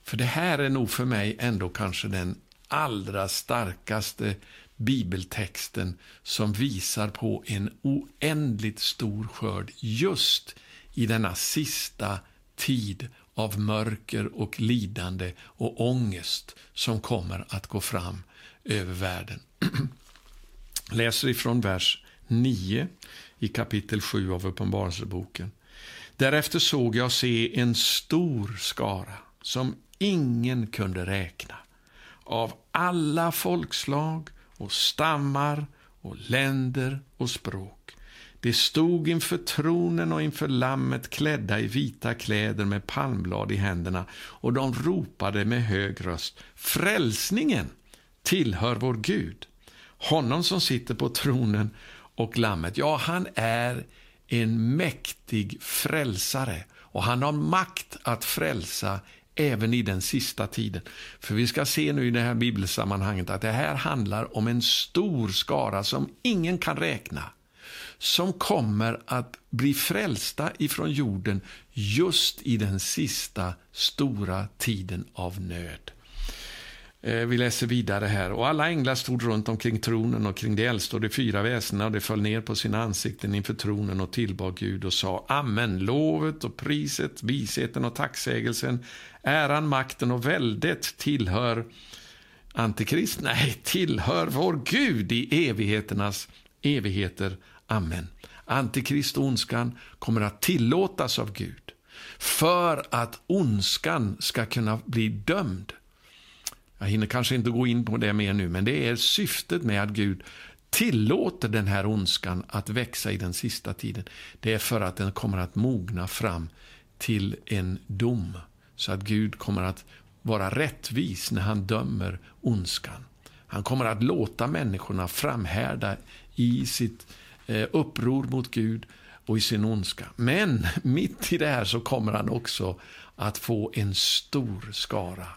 För det här är nog för mig ändå kanske den allra starkaste bibeltexten som visar på en oändligt stor skörd just i denna sista tid av mörker och lidande och ångest som kommer att gå fram över världen. <clears throat> Läser ifrån vers 9 i kapitel 7 av Uppenbarelseboken. Därefter såg jag se en stor skara som ingen kunde räkna av alla folkslag och stammar och länder och språk. De stod inför tronen och inför lammet klädda i vita kläder med palmblad i händerna och de ropade med hög röst Frälsningen tillhör vår Gud, honom som sitter på tronen och lammet. Ja, han är en mäktig frälsare och han har makt att frälsa även i den sista tiden. För vi ska se nu i det här bibelsammanhanget att det här handlar om en stor skara som ingen kan räkna. som kommer att bli frälsta ifrån jorden just i den sista stora tiden av nöd. Eh, vi läser vidare här. Och alla änglar stod runt omkring tronen och kring de äldste och de fyra väsena och de föll ner på sina ansikten inför tronen och tillbad Gud och sa Amen. Lovet och priset, visheten och tacksägelsen, äran, makten och väldet tillhör Antikrist? <laughs> Nej, tillhör vår Gud i evigheternas evigheter. Amen. Antikrist och ondskan kommer att tillåtas av Gud för att ondskan ska kunna bli dömd. Jag hinner kanske inte gå in på det mer nu, men det är syftet med att Gud tillåter den här ondskan att växa i den sista tiden. Det är för att den kommer att mogna fram till en dom. Så att Gud kommer att vara rättvis när han dömer ondskan. Han kommer att låta människorna framhärda i sitt eh, uppror mot Gud och i sin ondska. Men mitt i det här så kommer han också att få en stor skara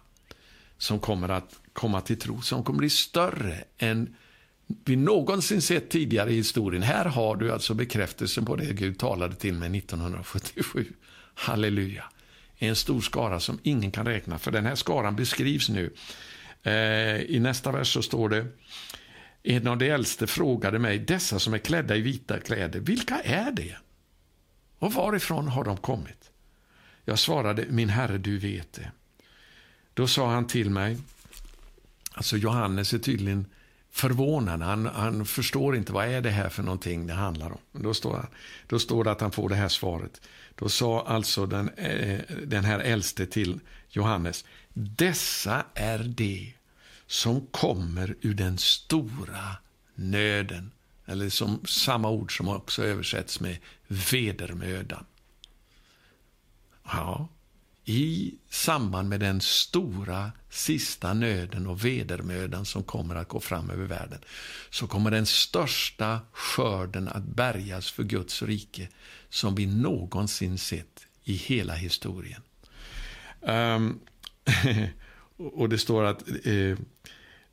som kommer att komma till tro, som kommer bli större än vi någonsin sett tidigare i historien. Här har du alltså bekräftelsen på det Gud talade till mig 1977. Halleluja. En stor skara som ingen kan räkna, för den här skaran beskrivs nu. Eh, I nästa vers så står det en av de äldste frågade mig, dessa som är klädda i vita kläder, vilka är det? Och varifrån har de kommit? Jag svarade, min herre, du vet det. Då sa han till mig, alltså Johannes är tydligen förvånad, han, han förstår inte vad är det här för någonting det handlar om. Då står, han, då står det att han får det här svaret. Då sa alltså den, eh, den här äldste till Johannes, dessa är de som kommer ur den stora nöden. Eller som samma ord som också översätts med vedermödan. Ja, i samband med den stora sista nöden och vedermödan som kommer att gå fram över världen, så kommer den största skörden att bärgas för Guds rike som vi någonsin sett i hela historien. Um, <laughs> och det står att eh,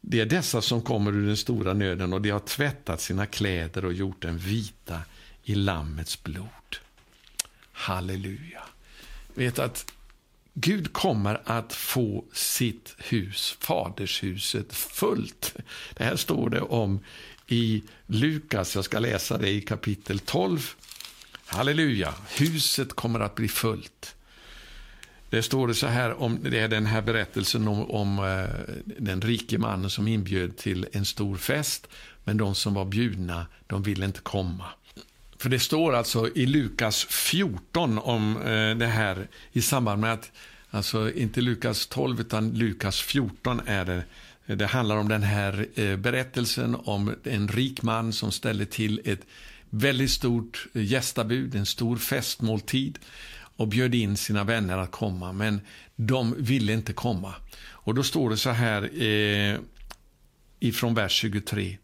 det är dessa som kommer ur den stora nöden och de har tvättat sina kläder och gjort dem vita i Lammets blod. Halleluja. Vet att Gud kommer att få sitt hus, fadershuset, fullt. Det här står det om i Lukas, jag ska läsa det i kapitel 12. Halleluja, huset kommer att bli fullt. Det står det så här om det är den här berättelsen om, om eh, den rike mannen som inbjöd till en stor fest, men de som var bjudna, de ville inte komma. För det står alltså i Lukas 14 om eh, det här i samband med att, alltså inte Lukas 12 utan Lukas 14 är det, det handlar om den här eh, berättelsen om en rik man som ställer till ett väldigt stort eh, gästabud, en stor festmåltid och bjöd in sina vänner att komma, men de ville inte komma. Och då står det så här eh, ifrån vers 23.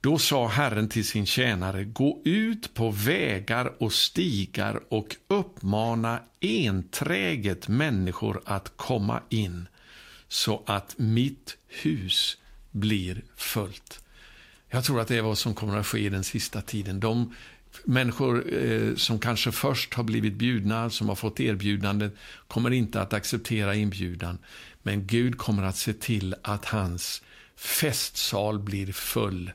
Då sa Herren till sin tjänare, gå ut på vägar och stigar och uppmana enträget människor att komma in, så att mitt hus blir fullt. Jag tror att det är vad som kommer att ske i den sista tiden. De människor eh, som kanske först har blivit bjudna, som har fått erbjudandet, kommer inte att acceptera inbjudan. Men Gud kommer att se till att hans festsal blir full.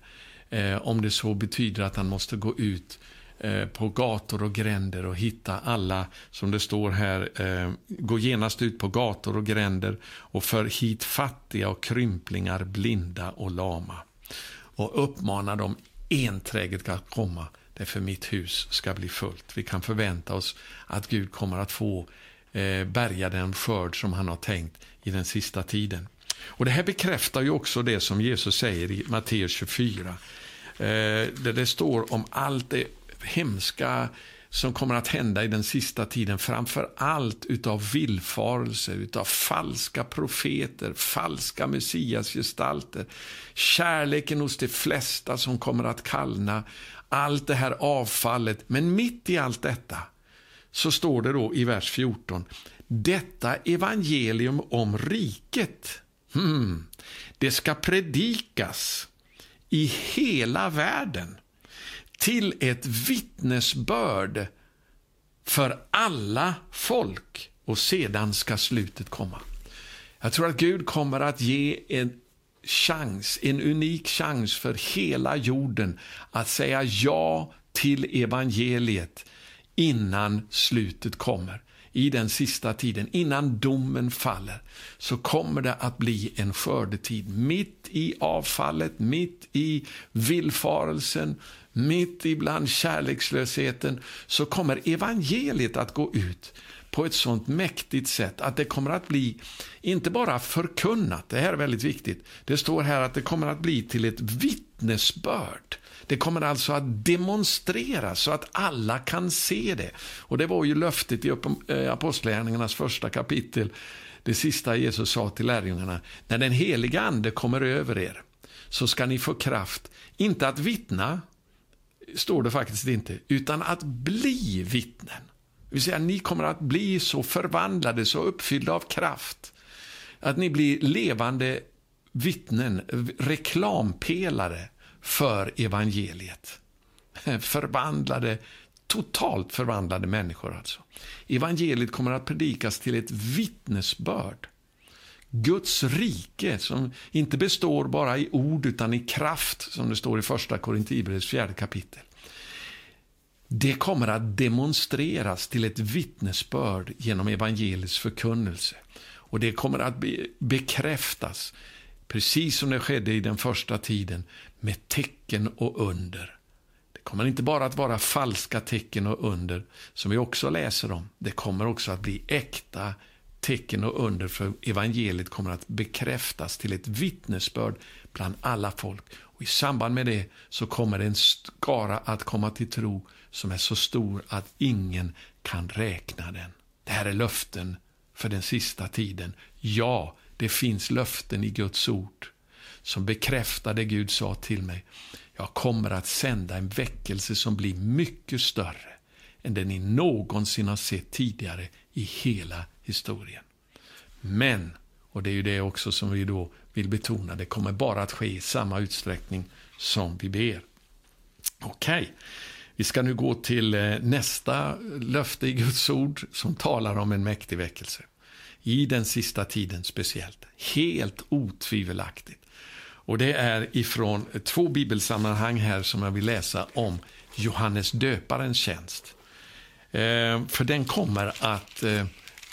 Eh, om det så betyder att han måste gå ut eh, på gator och gränder och hitta alla, som det står här, eh, gå genast ut på gator och gränder och för hit fattiga och krymplingar, blinda och lama. Och uppmana dem enträget att komma därför mitt hus ska bli fullt. Vi kan förvänta oss att Gud kommer att få eh, bärga den skörd som han har tänkt i den sista tiden. Och Det här bekräftar ju också det som Jesus säger i Matteus 24. Eh, där det står om allt det hemska som kommer att hända i den sista tiden, framför allt utav villfarelser, utav falska profeter, falska messiasgestalter, kärleken hos de flesta som kommer att kallna, allt det här avfallet. Men mitt i allt detta så står det då i vers 14, detta evangelium om riket, hmm, det ska predikas i hela världen till ett vittnesbörd för alla folk och sedan ska slutet komma. Jag tror att Gud kommer att ge en chans, en unik chans för hela jorden att säga ja till evangeliet innan slutet kommer. I den sista tiden, innan domen faller, så kommer det att bli en skördetid. Mitt i avfallet, mitt i villfarelsen, mitt ibland kärlekslösheten, så kommer evangeliet att gå ut på ett sånt mäktigt sätt att det kommer att bli, inte bara förkunnat, det här är väldigt viktigt, det står här att det kommer att bli till ett vittnesbörd. Det kommer alltså att demonstreras så att alla kan se det. Och det var ju löftet i eh, Apostlagärningarnas första kapitel, det sista Jesus sa till lärjungarna. När den heliga ande kommer över er så ska ni få kraft, inte att vittna, står det faktiskt inte, utan att bli vittnen. Det vill säga, ni kommer att bli så förvandlade, så uppfyllda av kraft, att ni blir levande vittnen, reklampelare för evangeliet. <laughs> Förvandlade, totalt förvandlade människor alltså. Evangeliet kommer att predikas till ett vittnesbörd. Guds rike, som inte består bara i ord utan i kraft, som det står i första Korinthierbrevets fjärde kapitel. Det kommer att demonstreras till ett vittnesbörd genom evangeliets förkunnelse. Och det kommer att bekräftas, precis som det skedde i den första tiden, med tecken och under. Det kommer inte bara att vara falska tecken och under, som vi också läser om. Det kommer också att bli äkta tecken och under, för evangeliet kommer att bekräftas till ett vittnesbörd bland alla folk. Och I samband med det så kommer en skara att komma till tro som är så stor att ingen kan räkna den. Det här är löften för den sista tiden. Ja, det finns löften i Guds ord som bekräftar det Gud sa till mig. Jag kommer att sända en väckelse som blir mycket större än den ni någonsin har sett tidigare i hela historien. Men, och det är ju det också som vi då vill betona, det kommer bara att ske i samma utsträckning som vi ber. Okej, okay. vi ska nu gå till eh, nästa löfte i Guds ord som talar om en mäktig väckelse. I den sista tiden speciellt. Helt otvivelaktigt. Och det är ifrån två bibelsammanhang här som jag vill läsa om Johannes döparens tjänst. Eh, för den kommer att eh,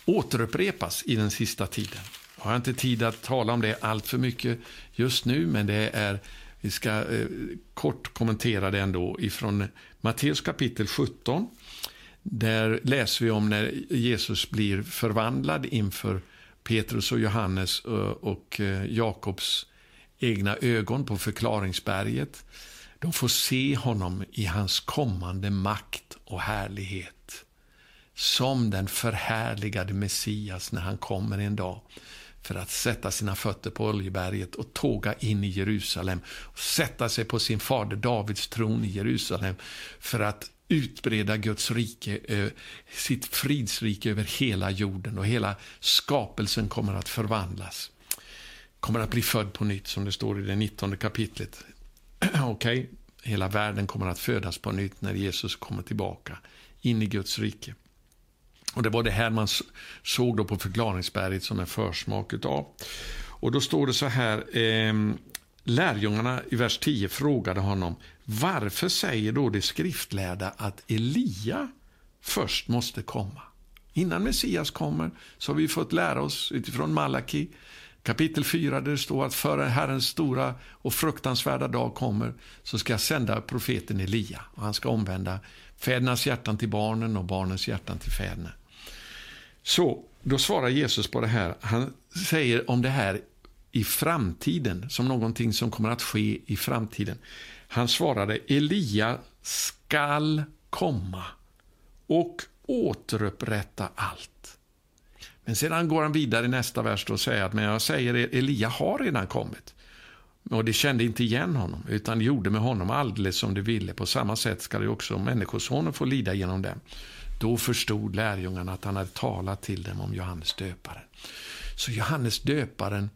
återupprepas i den sista tiden. Jag har inte tid att tala om det allt för mycket just nu, men det är, vi ska eh, kort kommentera det ändå ifrån Matteus kapitel 17. Där läser vi om när Jesus blir förvandlad inför Petrus och Johannes och, och eh, Jakobs egna ögon på förklaringsberget. De får se honom i hans kommande makt och härlighet. Som den förhärligade Messias när han kommer en dag för att sätta sina fötter på Oljeberget och tåga in i Jerusalem. Och sätta sig på sin fader Davids tron i Jerusalem för att utbreda Guds rike, sitt fridsrike över hela jorden och hela skapelsen kommer att förvandlas kommer att bli född på nytt, som det står i det 19 kapitlet. <clears throat> Okej, okay. hela världen kommer att födas på nytt när Jesus kommer tillbaka in i Guds rike. Och Det var det här man såg då på förklaringsberget som en försmak utav. Och då står det så här, eh, lärjungarna i vers 10 frågade honom, varför säger då de skriftlärda att Elia först måste komma? Innan Messias kommer så har vi fått lära oss utifrån Malaki Kapitel 4 där det står att före Herrens stora och fruktansvärda dag kommer så ska jag sända profeten Elia och han ska omvända fädernas hjärtan till barnen och barnens hjärtan till fäderna. Så då svarar Jesus på det här. Han säger om det här i framtiden, som någonting som kommer att ske i framtiden. Han svarade Elia skall komma och återupprätta allt. Men sedan går han vidare i nästa vers och säger att men jag säger Elia har redan kommit. Och det kände inte igen honom, utan de gjorde med honom alldeles som de ville. På samma sätt ska det också Människosonen få lida genom dem. Då förstod lärjungarna att han hade talat till dem om Johannes döparen. Så Johannes döparen,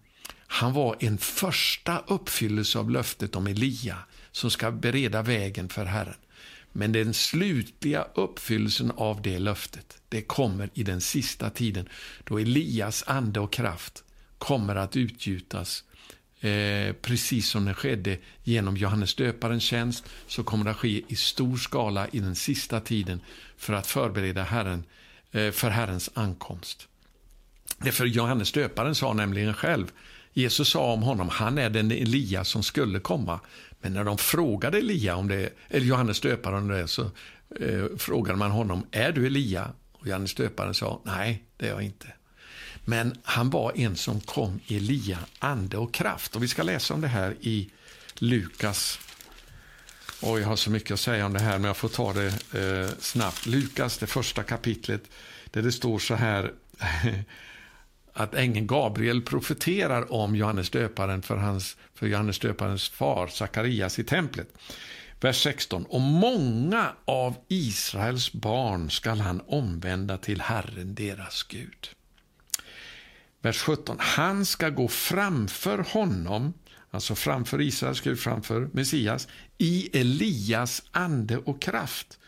han var en första uppfyllelse av löftet om Elia som ska bereda vägen för Herren. Men den slutliga uppfyllelsen av det löftet, det kommer i den sista tiden, då Elias ande och kraft kommer att utgjutas Eh, precis som det skedde genom Johannes döparens tjänst, så kommer det att ske i stor skala i den sista tiden för att förbereda Herren eh, för Herrens ankomst. Det för Johannes döparen sa nämligen själv, Jesus sa om honom, han är den Elias som skulle komma. Men när de frågade Elia om det, eller Johannes döparen om det, så eh, frågade man honom, är du Elia? Och Johannes döparen sa, nej, det är jag inte. Men han var en som kom i Elia, ande och kraft. Och Vi ska läsa om det här i Lukas. Och jag har så mycket att säga om det här, men jag får ta det eh, snabbt. Lukas, det första kapitlet, där det står så här <laughs> att ängeln Gabriel profeterar om Johannes döparen för, hans, för Johannes döparens far, Sakarias, i templet. Vers 16. Och många av Israels barn skall han omvända till Herren, deras Gud. Vers 17. Han ska gå framför honom, alltså framför Israels Gud, framför Messias, i Elias ande och kraft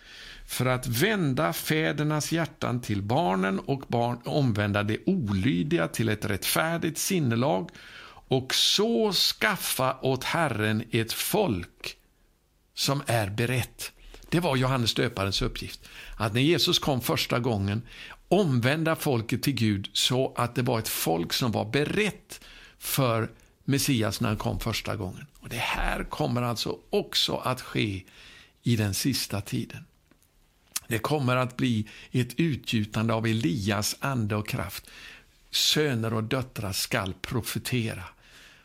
för att vända fädernas hjärtan till barnen och barn, omvända det olydiga till ett rättfärdigt sinnelag och så skaffa åt Herren ett folk som är berett. Det var Johannes döparens uppgift. Att när Jesus kom första gången omvända folket till Gud så att det var ett folk som var berett för Messias när han kom första gången. Och Det här kommer alltså också att ske i den sista tiden. Det kommer att bli ett utgjutande av Elias ande och kraft. Söner och döttrar skall profetera.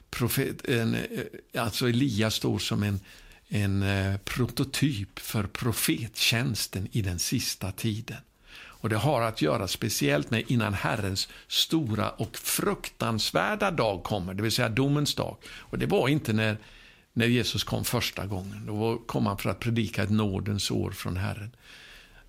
Profet, en, eh, alltså Elias står som en, en eh, prototyp för profettjänsten i den sista tiden. Och Det har att göra speciellt med innan Herrens stora och fruktansvärda dag kommer, det vill säga domens dag. Och Det var inte när, när Jesus kom första gången. Då kom han för att predika ett nådens år från Herren.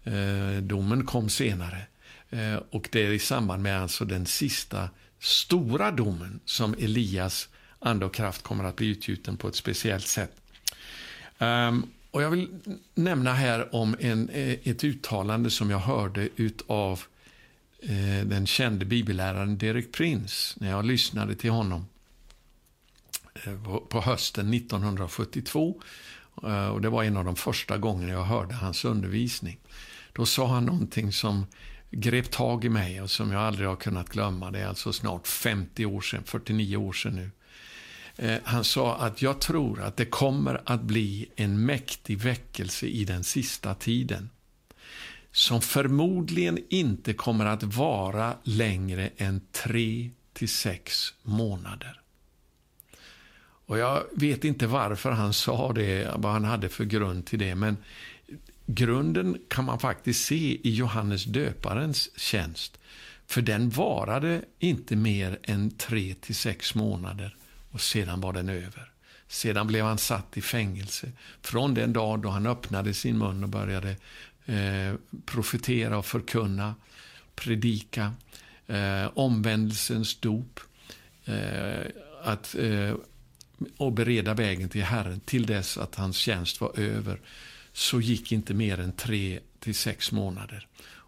Eh, domen kom senare. Eh, och Det är i samband med alltså den sista stora domen som Elias ande och kraft kommer att bli utgjuten på ett speciellt sätt. Um, och Jag vill nämna här om en, eh, ett uttalande som jag hörde av eh, den kände bibelläraren Derek Prince när jag lyssnade till honom eh, på, på hösten 1972. Eh, och Det var en av de första gångerna jag hörde hans undervisning. Då sa han någonting som grep tag i mig och som jag aldrig har kunnat glömma. Det är alltså snart 50 år sedan, 49 år sedan nu. Eh, han sa att jag tror att det kommer att bli en mäktig väckelse i den sista tiden som förmodligen inte kommer att vara längre än tre till sex månader. Och Jag vet inte varför han sa det, vad han hade för grund till det, men grunden kan man faktiskt se i Johannes döparens tjänst. För den varade inte mer än tre till sex månader och sedan var den över. Sedan blev han satt i fängelse. Från den dag då han öppnade sin mun och började eh, profetera och förkunna, predika, eh, omvändelsens dop, eh, att, eh, och bereda vägen till Herren till dess att hans tjänst var över, så gick inte mer än tre till sex månader.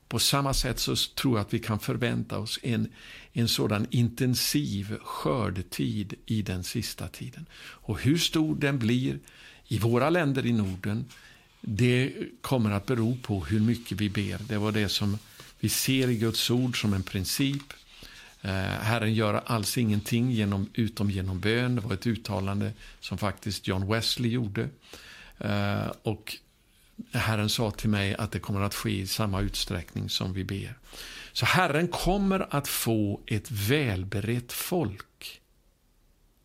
På samma sätt så tror jag att vi kan förvänta oss en, en sådan intensiv skördetid i den sista tiden. Och hur stor den blir i våra länder i Norden, det kommer att bero på hur mycket vi ber. Det var det som vi ser i Guds ord som en princip. Eh, Herren gör alls ingenting genom, utom genom bön. Det var ett uttalande som faktiskt John Wesley gjorde. Eh, och Herren sa till mig att det kommer att ske i samma utsträckning som vi ber. Så Herren kommer att få ett välberett folk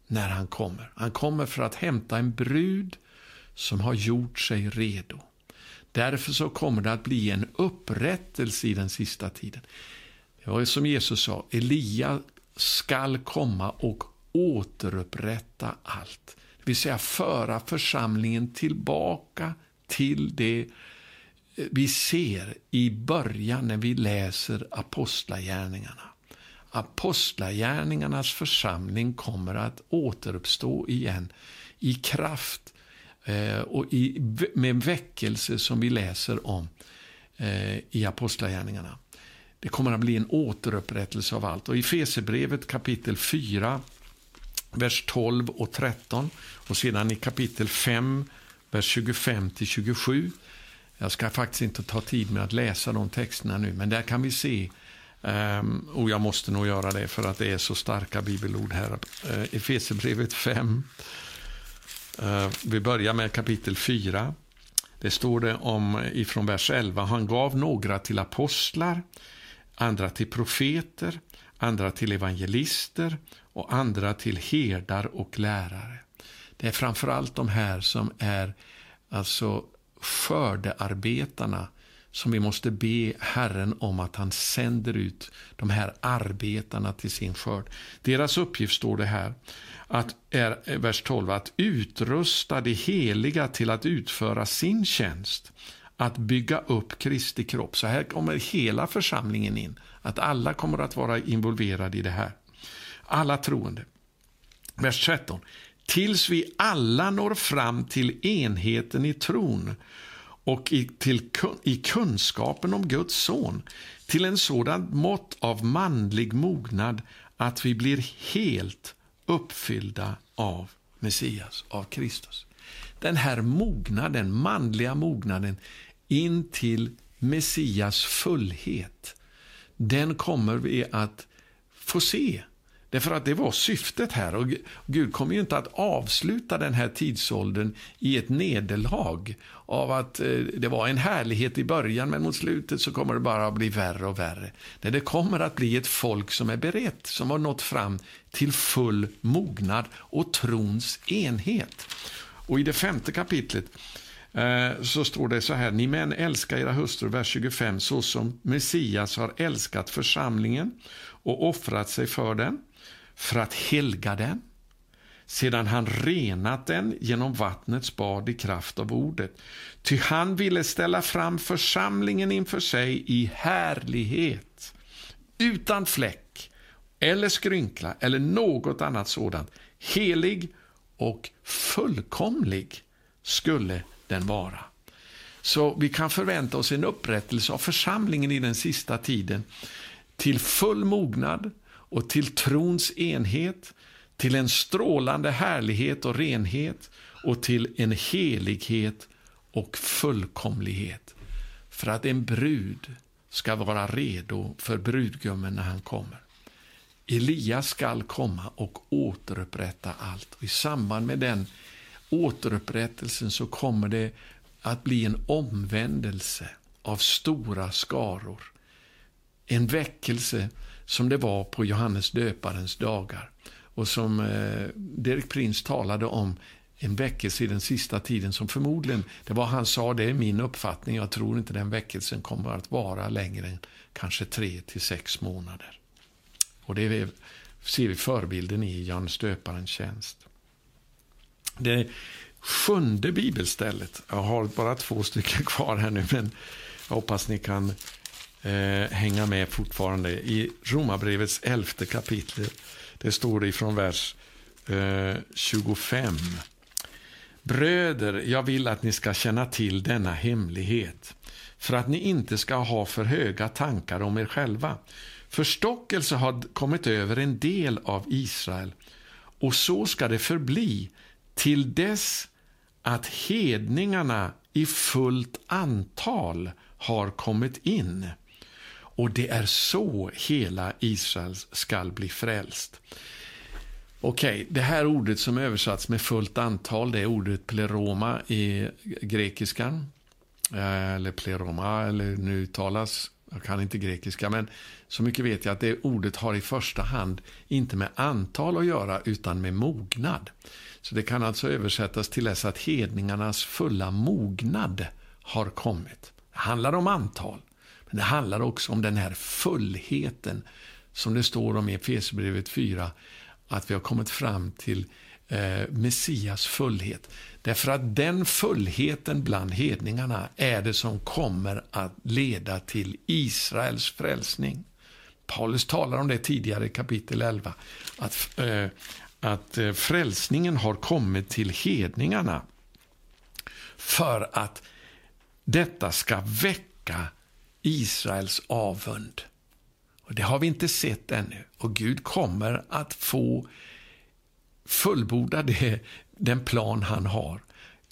när han kommer. Han kommer för att hämta en brud som har gjort sig redo. Därför så kommer det att bli en upprättelse i den sista tiden. Det var som Jesus sa, Elia skall komma och återupprätta allt. Det vill säga föra församlingen tillbaka till det vi ser i början när vi läser Apostlagärningarna. Apostlagärningarnas församling kommer att återuppstå igen i kraft eh, och i, med väckelse som vi läser om eh, i Apostlagärningarna. Det kommer att bli en återupprättelse av allt. Och I Fesebrevet kapitel 4, vers 12 och 13 och sedan i kapitel 5, vers 25-27. Jag ska faktiskt inte ta tid med att läsa de texterna nu, men där kan vi se Um, och jag måste nog göra det för att det är så starka bibelord här. Uh, Efesierbrevet 5. Uh, eh, vi börjar med kapitel 4. Det står det om eh, ifrån vers 11. Han gav några till apostlar, andra till profeter, andra till evangelister och andra till herdar och lärare. Det är framförallt de här som är alltså skördearbetarna som vi måste be Herren om att han sänder ut de här arbetarna till sin skörd. Deras uppgift står det här, att är, vers 12, att utrusta de heliga till att utföra sin tjänst, att bygga upp Kristi kropp. Så här kommer hela församlingen in, att alla kommer att vara involverade i det här. Alla troende. Vers 13. Tills vi alla når fram till enheten i tron och i, till, i kunskapen om Guds son till en sådan mått av manlig mognad att vi blir helt uppfyllda av Messias, av Kristus. Den här mognaden, manliga mognaden in till Messias fullhet, den kommer vi att få se Därför att det var syftet här. Och Gud kommer ju inte att avsluta den här tidsåldern i ett nederlag av att eh, det var en härlighet i början men mot slutet så kommer det bara att bli värre och värre. Nej, det kommer att bli ett folk som är berett, som har nått fram till full mognad och trons enhet. Och i det femte kapitlet eh, så står det så här, ni män älskar era hustrur, vers 25, så som Messias har älskat församlingen och offrat sig för den för att helga den, sedan han renat den genom vattnets bad i kraft av ordet. Ty han ville ställa fram församlingen inför sig i härlighet, utan fläck eller skrynkla eller något annat sådant. Helig och fullkomlig skulle den vara. Så vi kan förvänta oss en upprättelse av församlingen i den sista tiden till full mognad, och till trons enhet, till en strålande härlighet och renhet och till en helighet och fullkomlighet. För att en brud ska vara redo för brudgummen när han kommer. Elias skall komma och återupprätta allt. Och I samband med den återupprättelsen så kommer det att bli en omvändelse av stora skaror. En väckelse som det var på Johannes döparens dagar. Och som eh, Derek Prince talade om en väckelse i den sista tiden som förmodligen, det var han sa, det är min uppfattning, jag tror inte den väckelsen kommer att vara längre än kanske tre till sex månader. Och det ser vi förebilden i Johannes döparens tjänst. Det sjunde bibelstället, jag har bara två stycken kvar här nu, men jag hoppas ni kan eh, hänga med fortfarande. I Romarbrevets elfte kapitel, det står det ifrån vers eh, 25. Bröder, jag vill att ni ska känna till denna hemlighet, för att ni inte ska ha för höga tankar om er själva. Förstockelse har kommit över en del av Israel, och så ska det förbli till dess att hedningarna i fullt antal har kommit in. Och det är så hela Israel skall bli frälst. Okej, okay, det här ordet som översatts med fullt antal, det är ordet pleroma i grekiskan. Eh, eller pleroma, eller nu uttalas, jag kan inte grekiska, men så mycket vet jag att det ordet har i första hand inte med antal att göra, utan med mognad. Så det kan alltså översättas till dess att hedningarnas fulla mognad har kommit. Det handlar om antal. Men det handlar också om den här fullheten som det står om i Efesierbrevet 4, att vi har kommit fram till eh, Messias fullhet. Därför att den fullheten bland hedningarna är det som kommer att leda till Israels frälsning. Paulus talar om det tidigare i kapitel 11, att, eh, att eh, frälsningen har kommit till hedningarna. för att detta ska väcka Israels avund. Och Det har vi inte sett ännu. Och Gud kommer att få fullborda det, den plan han har.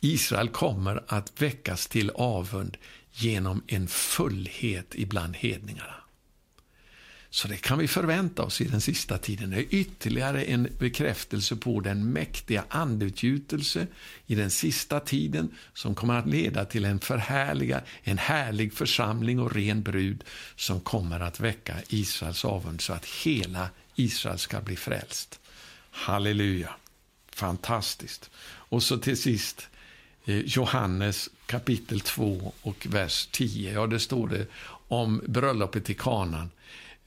Israel kommer att väckas till avund genom en fullhet ibland hedningarna. Så det kan vi förvänta oss i den sista tiden. Det är ytterligare en bekräftelse på den mäktiga andeutgjutelse i den sista tiden som kommer att leda till en förhärliga, en härlig församling och ren brud som kommer att väcka Israels avund så att hela Israel ska bli frälst. Halleluja! Fantastiskt. Och så till sist eh, Johannes kapitel 2 och vers 10. Ja, det står det om bröllopet i kanan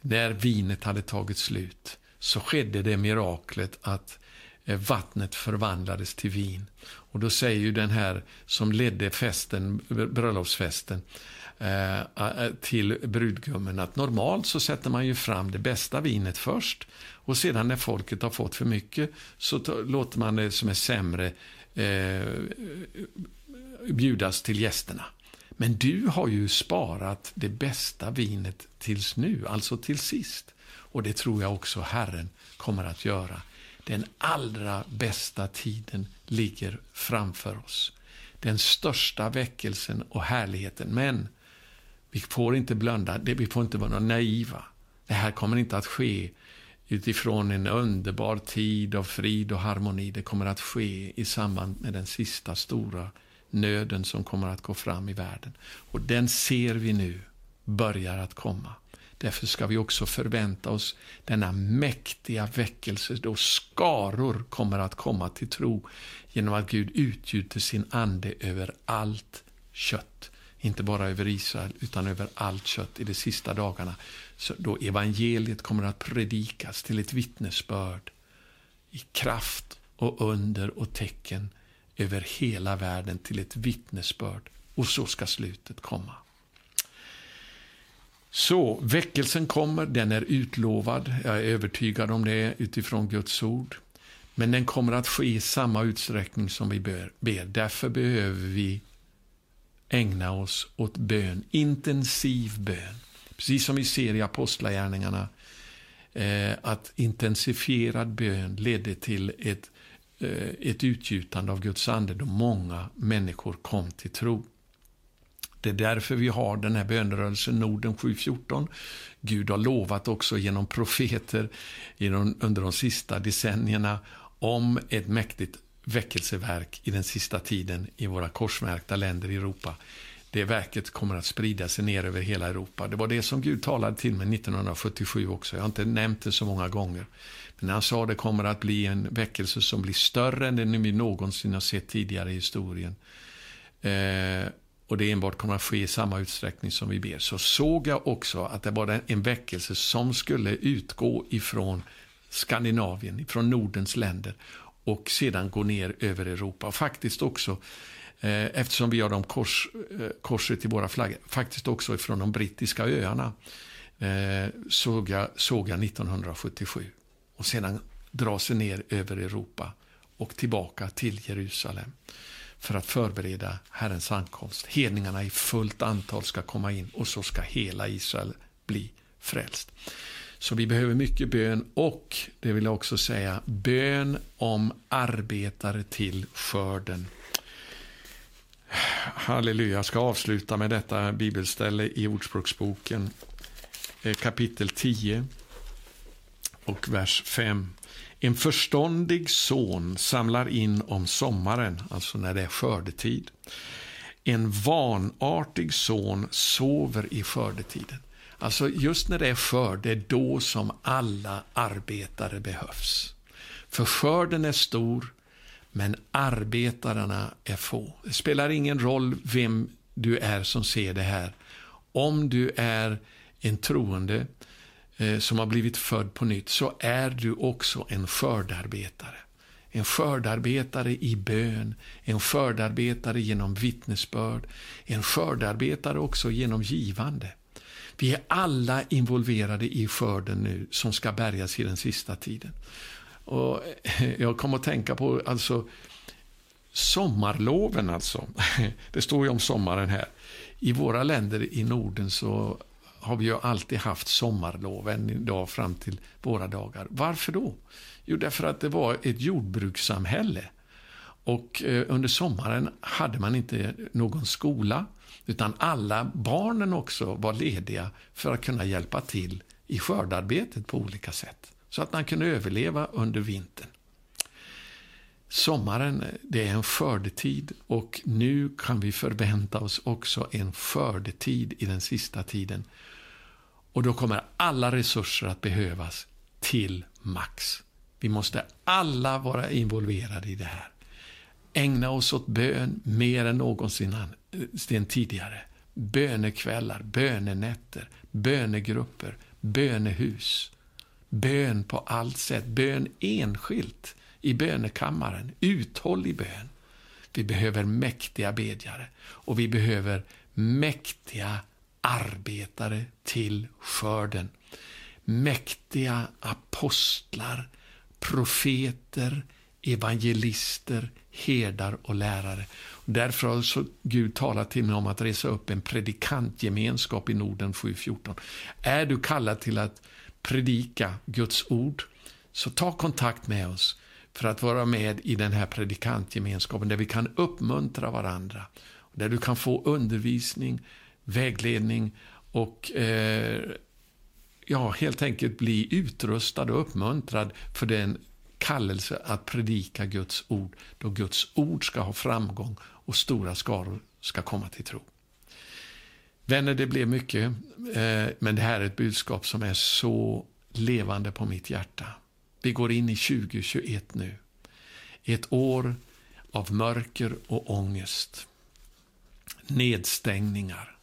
när vinet hade tagit slut så skedde det miraklet att eh, vattnet förvandlades till vin. Och då säger ju den här som ledde festen, bröllopsfesten eh, eh, till brudgummen att normalt så sätter man ju fram det bästa vinet först och sedan när folket har fått för mycket så låter man det som är sämre eh, bjudas till gästerna. Men du har ju sparat det bästa vinet tills nu, alltså till sist. Och det tror jag också Herren kommer att göra. Den allra bästa tiden ligger framför oss. Den största väckelsen och härligheten. Men vi får inte blunda, vi får inte vara naiva. Det här kommer inte att ske utifrån en underbar tid av frid och harmoni. Det kommer att ske i samband med den sista stora nöden som kommer att gå fram i världen. Och den ser vi nu börjar att komma. Därför ska vi också förvänta oss denna mäktiga väckelse då skaror kommer att komma till tro genom att Gud utgjuter sin ande över allt kött. Inte bara över Israel, utan över allt kött i de sista dagarna. Så då evangeliet kommer att predikas till ett vittnesbörd i kraft och under och tecken över hela världen till ett vittnesbörd. Och så ska slutet komma. Så väckelsen kommer, den är utlovad. Jag är övertygad om det utifrån Guds ord. Men den kommer att ske i samma utsträckning som vi ber. Därför behöver vi ägna oss åt bön, intensiv bön. Precis som vi ser i Apostlagärningarna, eh, att intensifierad bön ledde till ett Eh, ett utgjutande av Guds ande då många människor kom till tro. Det är därför vi har den här bönerörelsen Norden 714. Gud har lovat också genom profeter under de sista decennierna om ett mäktigt väckelseverk i den sista tiden i våra korsmärkta länder i Europa. Det verket kommer att sprida sig ner över hela Europa. Det var det som Gud talade till mig 1977 också. Jag har inte nämnt det så många gånger. Men han sa att det kommer att bli en väckelse som blir större än den vi någonsin har sett tidigare i historien. Eh, och det enbart kommer att ske i samma utsträckning som vi ber. Så såg jag också att det var en väckelse som skulle utgå ifrån Skandinavien, ifrån Nordens länder och sedan gå ner över Europa. Och faktiskt också, Eh, eftersom vi har dem kors, eh, korset i våra flaggor, faktiskt också ifrån de brittiska öarna. Eh, såg, jag, såg jag 1977 och sedan dra sig ner över Europa och tillbaka till Jerusalem för att förbereda Herrens ankomst. Hedningarna i fullt antal ska komma in och så ska hela Israel bli frälst. Så vi behöver mycket bön och, det vill jag också säga, bön om arbetare till skörden. Halleluja, jag ska avsluta med detta bibelställe i Ordspråksboken eh, kapitel 10 och vers 5. En förståndig son samlar in om sommaren, alltså när det är skördetid. En vanartig son sover i skördetiden. Alltså just när det är skörd, det är då som alla arbetare behövs. För skörden är stor, men arbetarna är få. Det spelar ingen roll vem du är som ser det här. Om du är en troende Eh, som har blivit född på nytt, så är du också en skördarbetare. En skördarbetare i bön, en skördarbetare genom vittnesbörd, en skördarbetare också genom givande. Vi är alla involverade i skörden nu som ska bärgas i den sista tiden. Och eh, jag kommer att tänka på alltså sommarloven alltså. <laughs> Det står ju om sommaren här. I våra länder i Norden så har vi ju alltid haft sommarlov än idag fram till våra dagar. Varför då? Jo, därför att det var ett jordbrukssamhälle. Och eh, under sommaren hade man inte någon skola, utan alla barnen också var lediga för att kunna hjälpa till i skördarbetet på olika sätt. Så att man kunde överleva under vintern. Sommaren det är en skördetid och nu kan vi förvänta oss också en skördetid i den sista tiden. Och då kommer alla resurser att behövas till max. Vi måste alla vara involverade i det här. Ägna oss åt bön mer än någonsin tidigare. Bönekvällar, bönenätter, bönegrupper, bönehus. Bön på allt sätt, bön enskilt i bönekammaren, uthållig bön. Vi behöver mäktiga bedjare och vi behöver mäktiga arbetare till skörden. Mäktiga apostlar, profeter, evangelister, herdar och lärare. Därför har så Gud talat till mig om att resa upp en predikantgemenskap i Norden 7.14. Är du kallad till att predika Guds ord, så ta kontakt med oss för att vara med i den här predikantgemenskapen där vi kan uppmuntra varandra. Där du kan få undervisning, vägledning och eh, ja, helt enkelt bli utrustad och uppmuntrad för den kallelse att predika Guds ord, då Guds ord ska ha framgång och stora skaror ska komma till tro. Vänner, det blev mycket, eh, men det här är ett budskap som är så levande på mitt hjärta. Vi går in i 2021 nu. Ett år av mörker och ångest. Nedstängningar.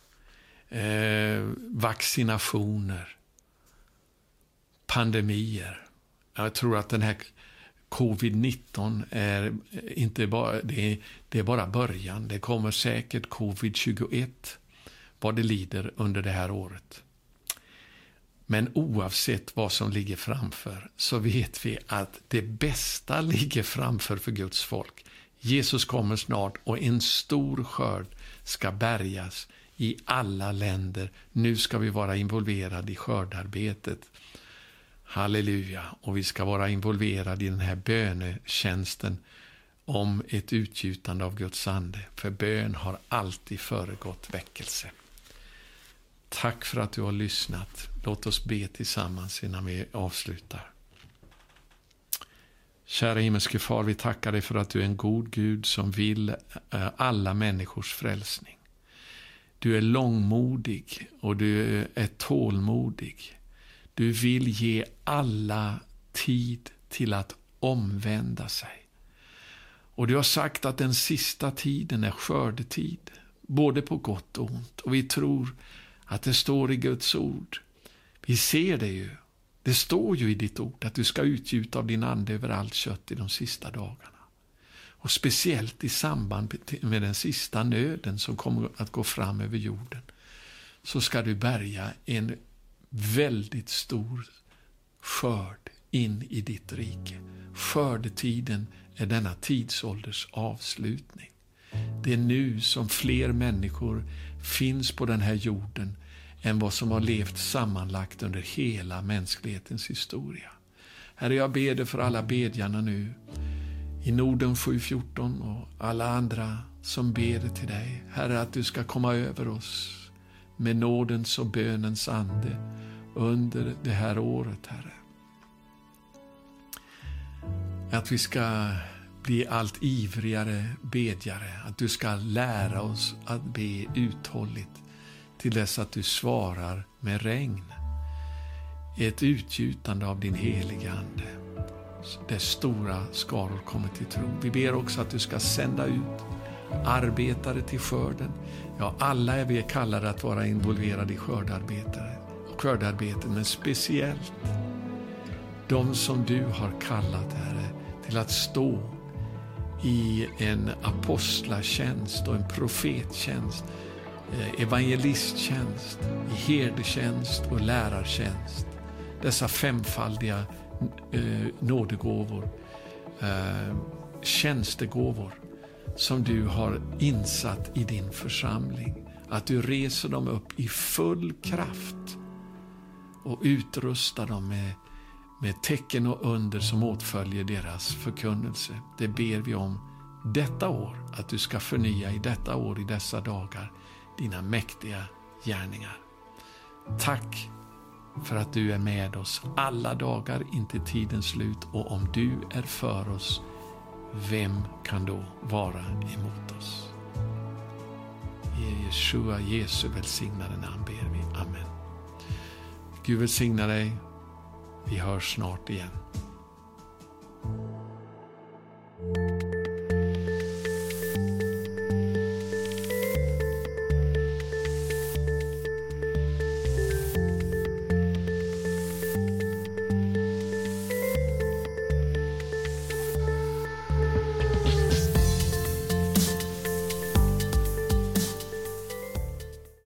Eh, vaccinationer. Pandemier. Jag tror att den här Covid-19 är inte bara, det är, det är bara början. Det kommer säkert Covid-21 vad det lider under det här året. Men oavsett vad som ligger framför så vet vi att det bästa ligger framför för Guds folk. Jesus kommer snart och en stor skörd ska bärgas i alla länder. Nu ska vi vara involverade i skördarbetet. Halleluja. Och vi ska vara involverade i den här bönetjänsten om ett utgjutande av Guds ande. För bön har alltid föregått väckelse. Tack för att du har lyssnat. Låt oss be tillsammans innan vi avslutar. Kära himmelske far, vi tackar dig för att du är en god Gud som vill eh, alla människors frälsning. Du är långmodig och du är tålmodig. Du vill ge alla tid till att omvända sig. Och du har sagt att den sista tiden är skördetid, både på gott och ont. Och vi tror att det står i Guds ord. Vi ser det ju. Det står ju i ditt ord att du ska utgjuta av din ande över allt kött i de sista dagarna. Och speciellt i samband med den sista nöden som kommer att gå fram över jorden så ska du bärga en väldigt stor skörd in i ditt rike. Skördetiden är denna tidsålders avslutning. Det är nu som fler människor finns på den här jorden än vad som har levt sammanlagt under hela mänsklighetens historia. Herre, jag ber dig för alla bedjarna nu i Norden 714 och alla andra som ber till dig. Herre, att du ska komma över oss med nådens och bönens ande under det här året, Herre. Att vi ska bli allt ivrigare bedjare, att du ska lära oss att be uthålligt till dess att du svarar med regn. Ett utgjutande av din heliga Ande, där stora skaror kommer till tro. Vi ber också att du ska sända ut arbetare till skörden. Ja, alla är vi kallade att vara involverade i skördarbetare, skördarbetet, men speciellt de som du har kallat, Herre, till att stå i en apostlatjänst och en profettjänst, eh, evangelisttjänst, i herdetjänst och lärartjänst. Dessa femfaldiga eh, nådegåvor, eh, tjänstegåvor som du har insatt i din församling. Att du reser dem upp i full kraft och utrustar dem med, med tecken och under som åtföljer deras förkunnelse. Det ber vi om detta år, att du ska förnya i detta år, i dessa dagar, dina mäktiga gärningar. Tack för att du är med oss alla dagar intill tidens slut och om du är för oss, vem kan då vara emot oss? I Jeshua, Jesu välsignade namn ber vi. Amen. Gud välsigna dig. Vi hörs snart igen.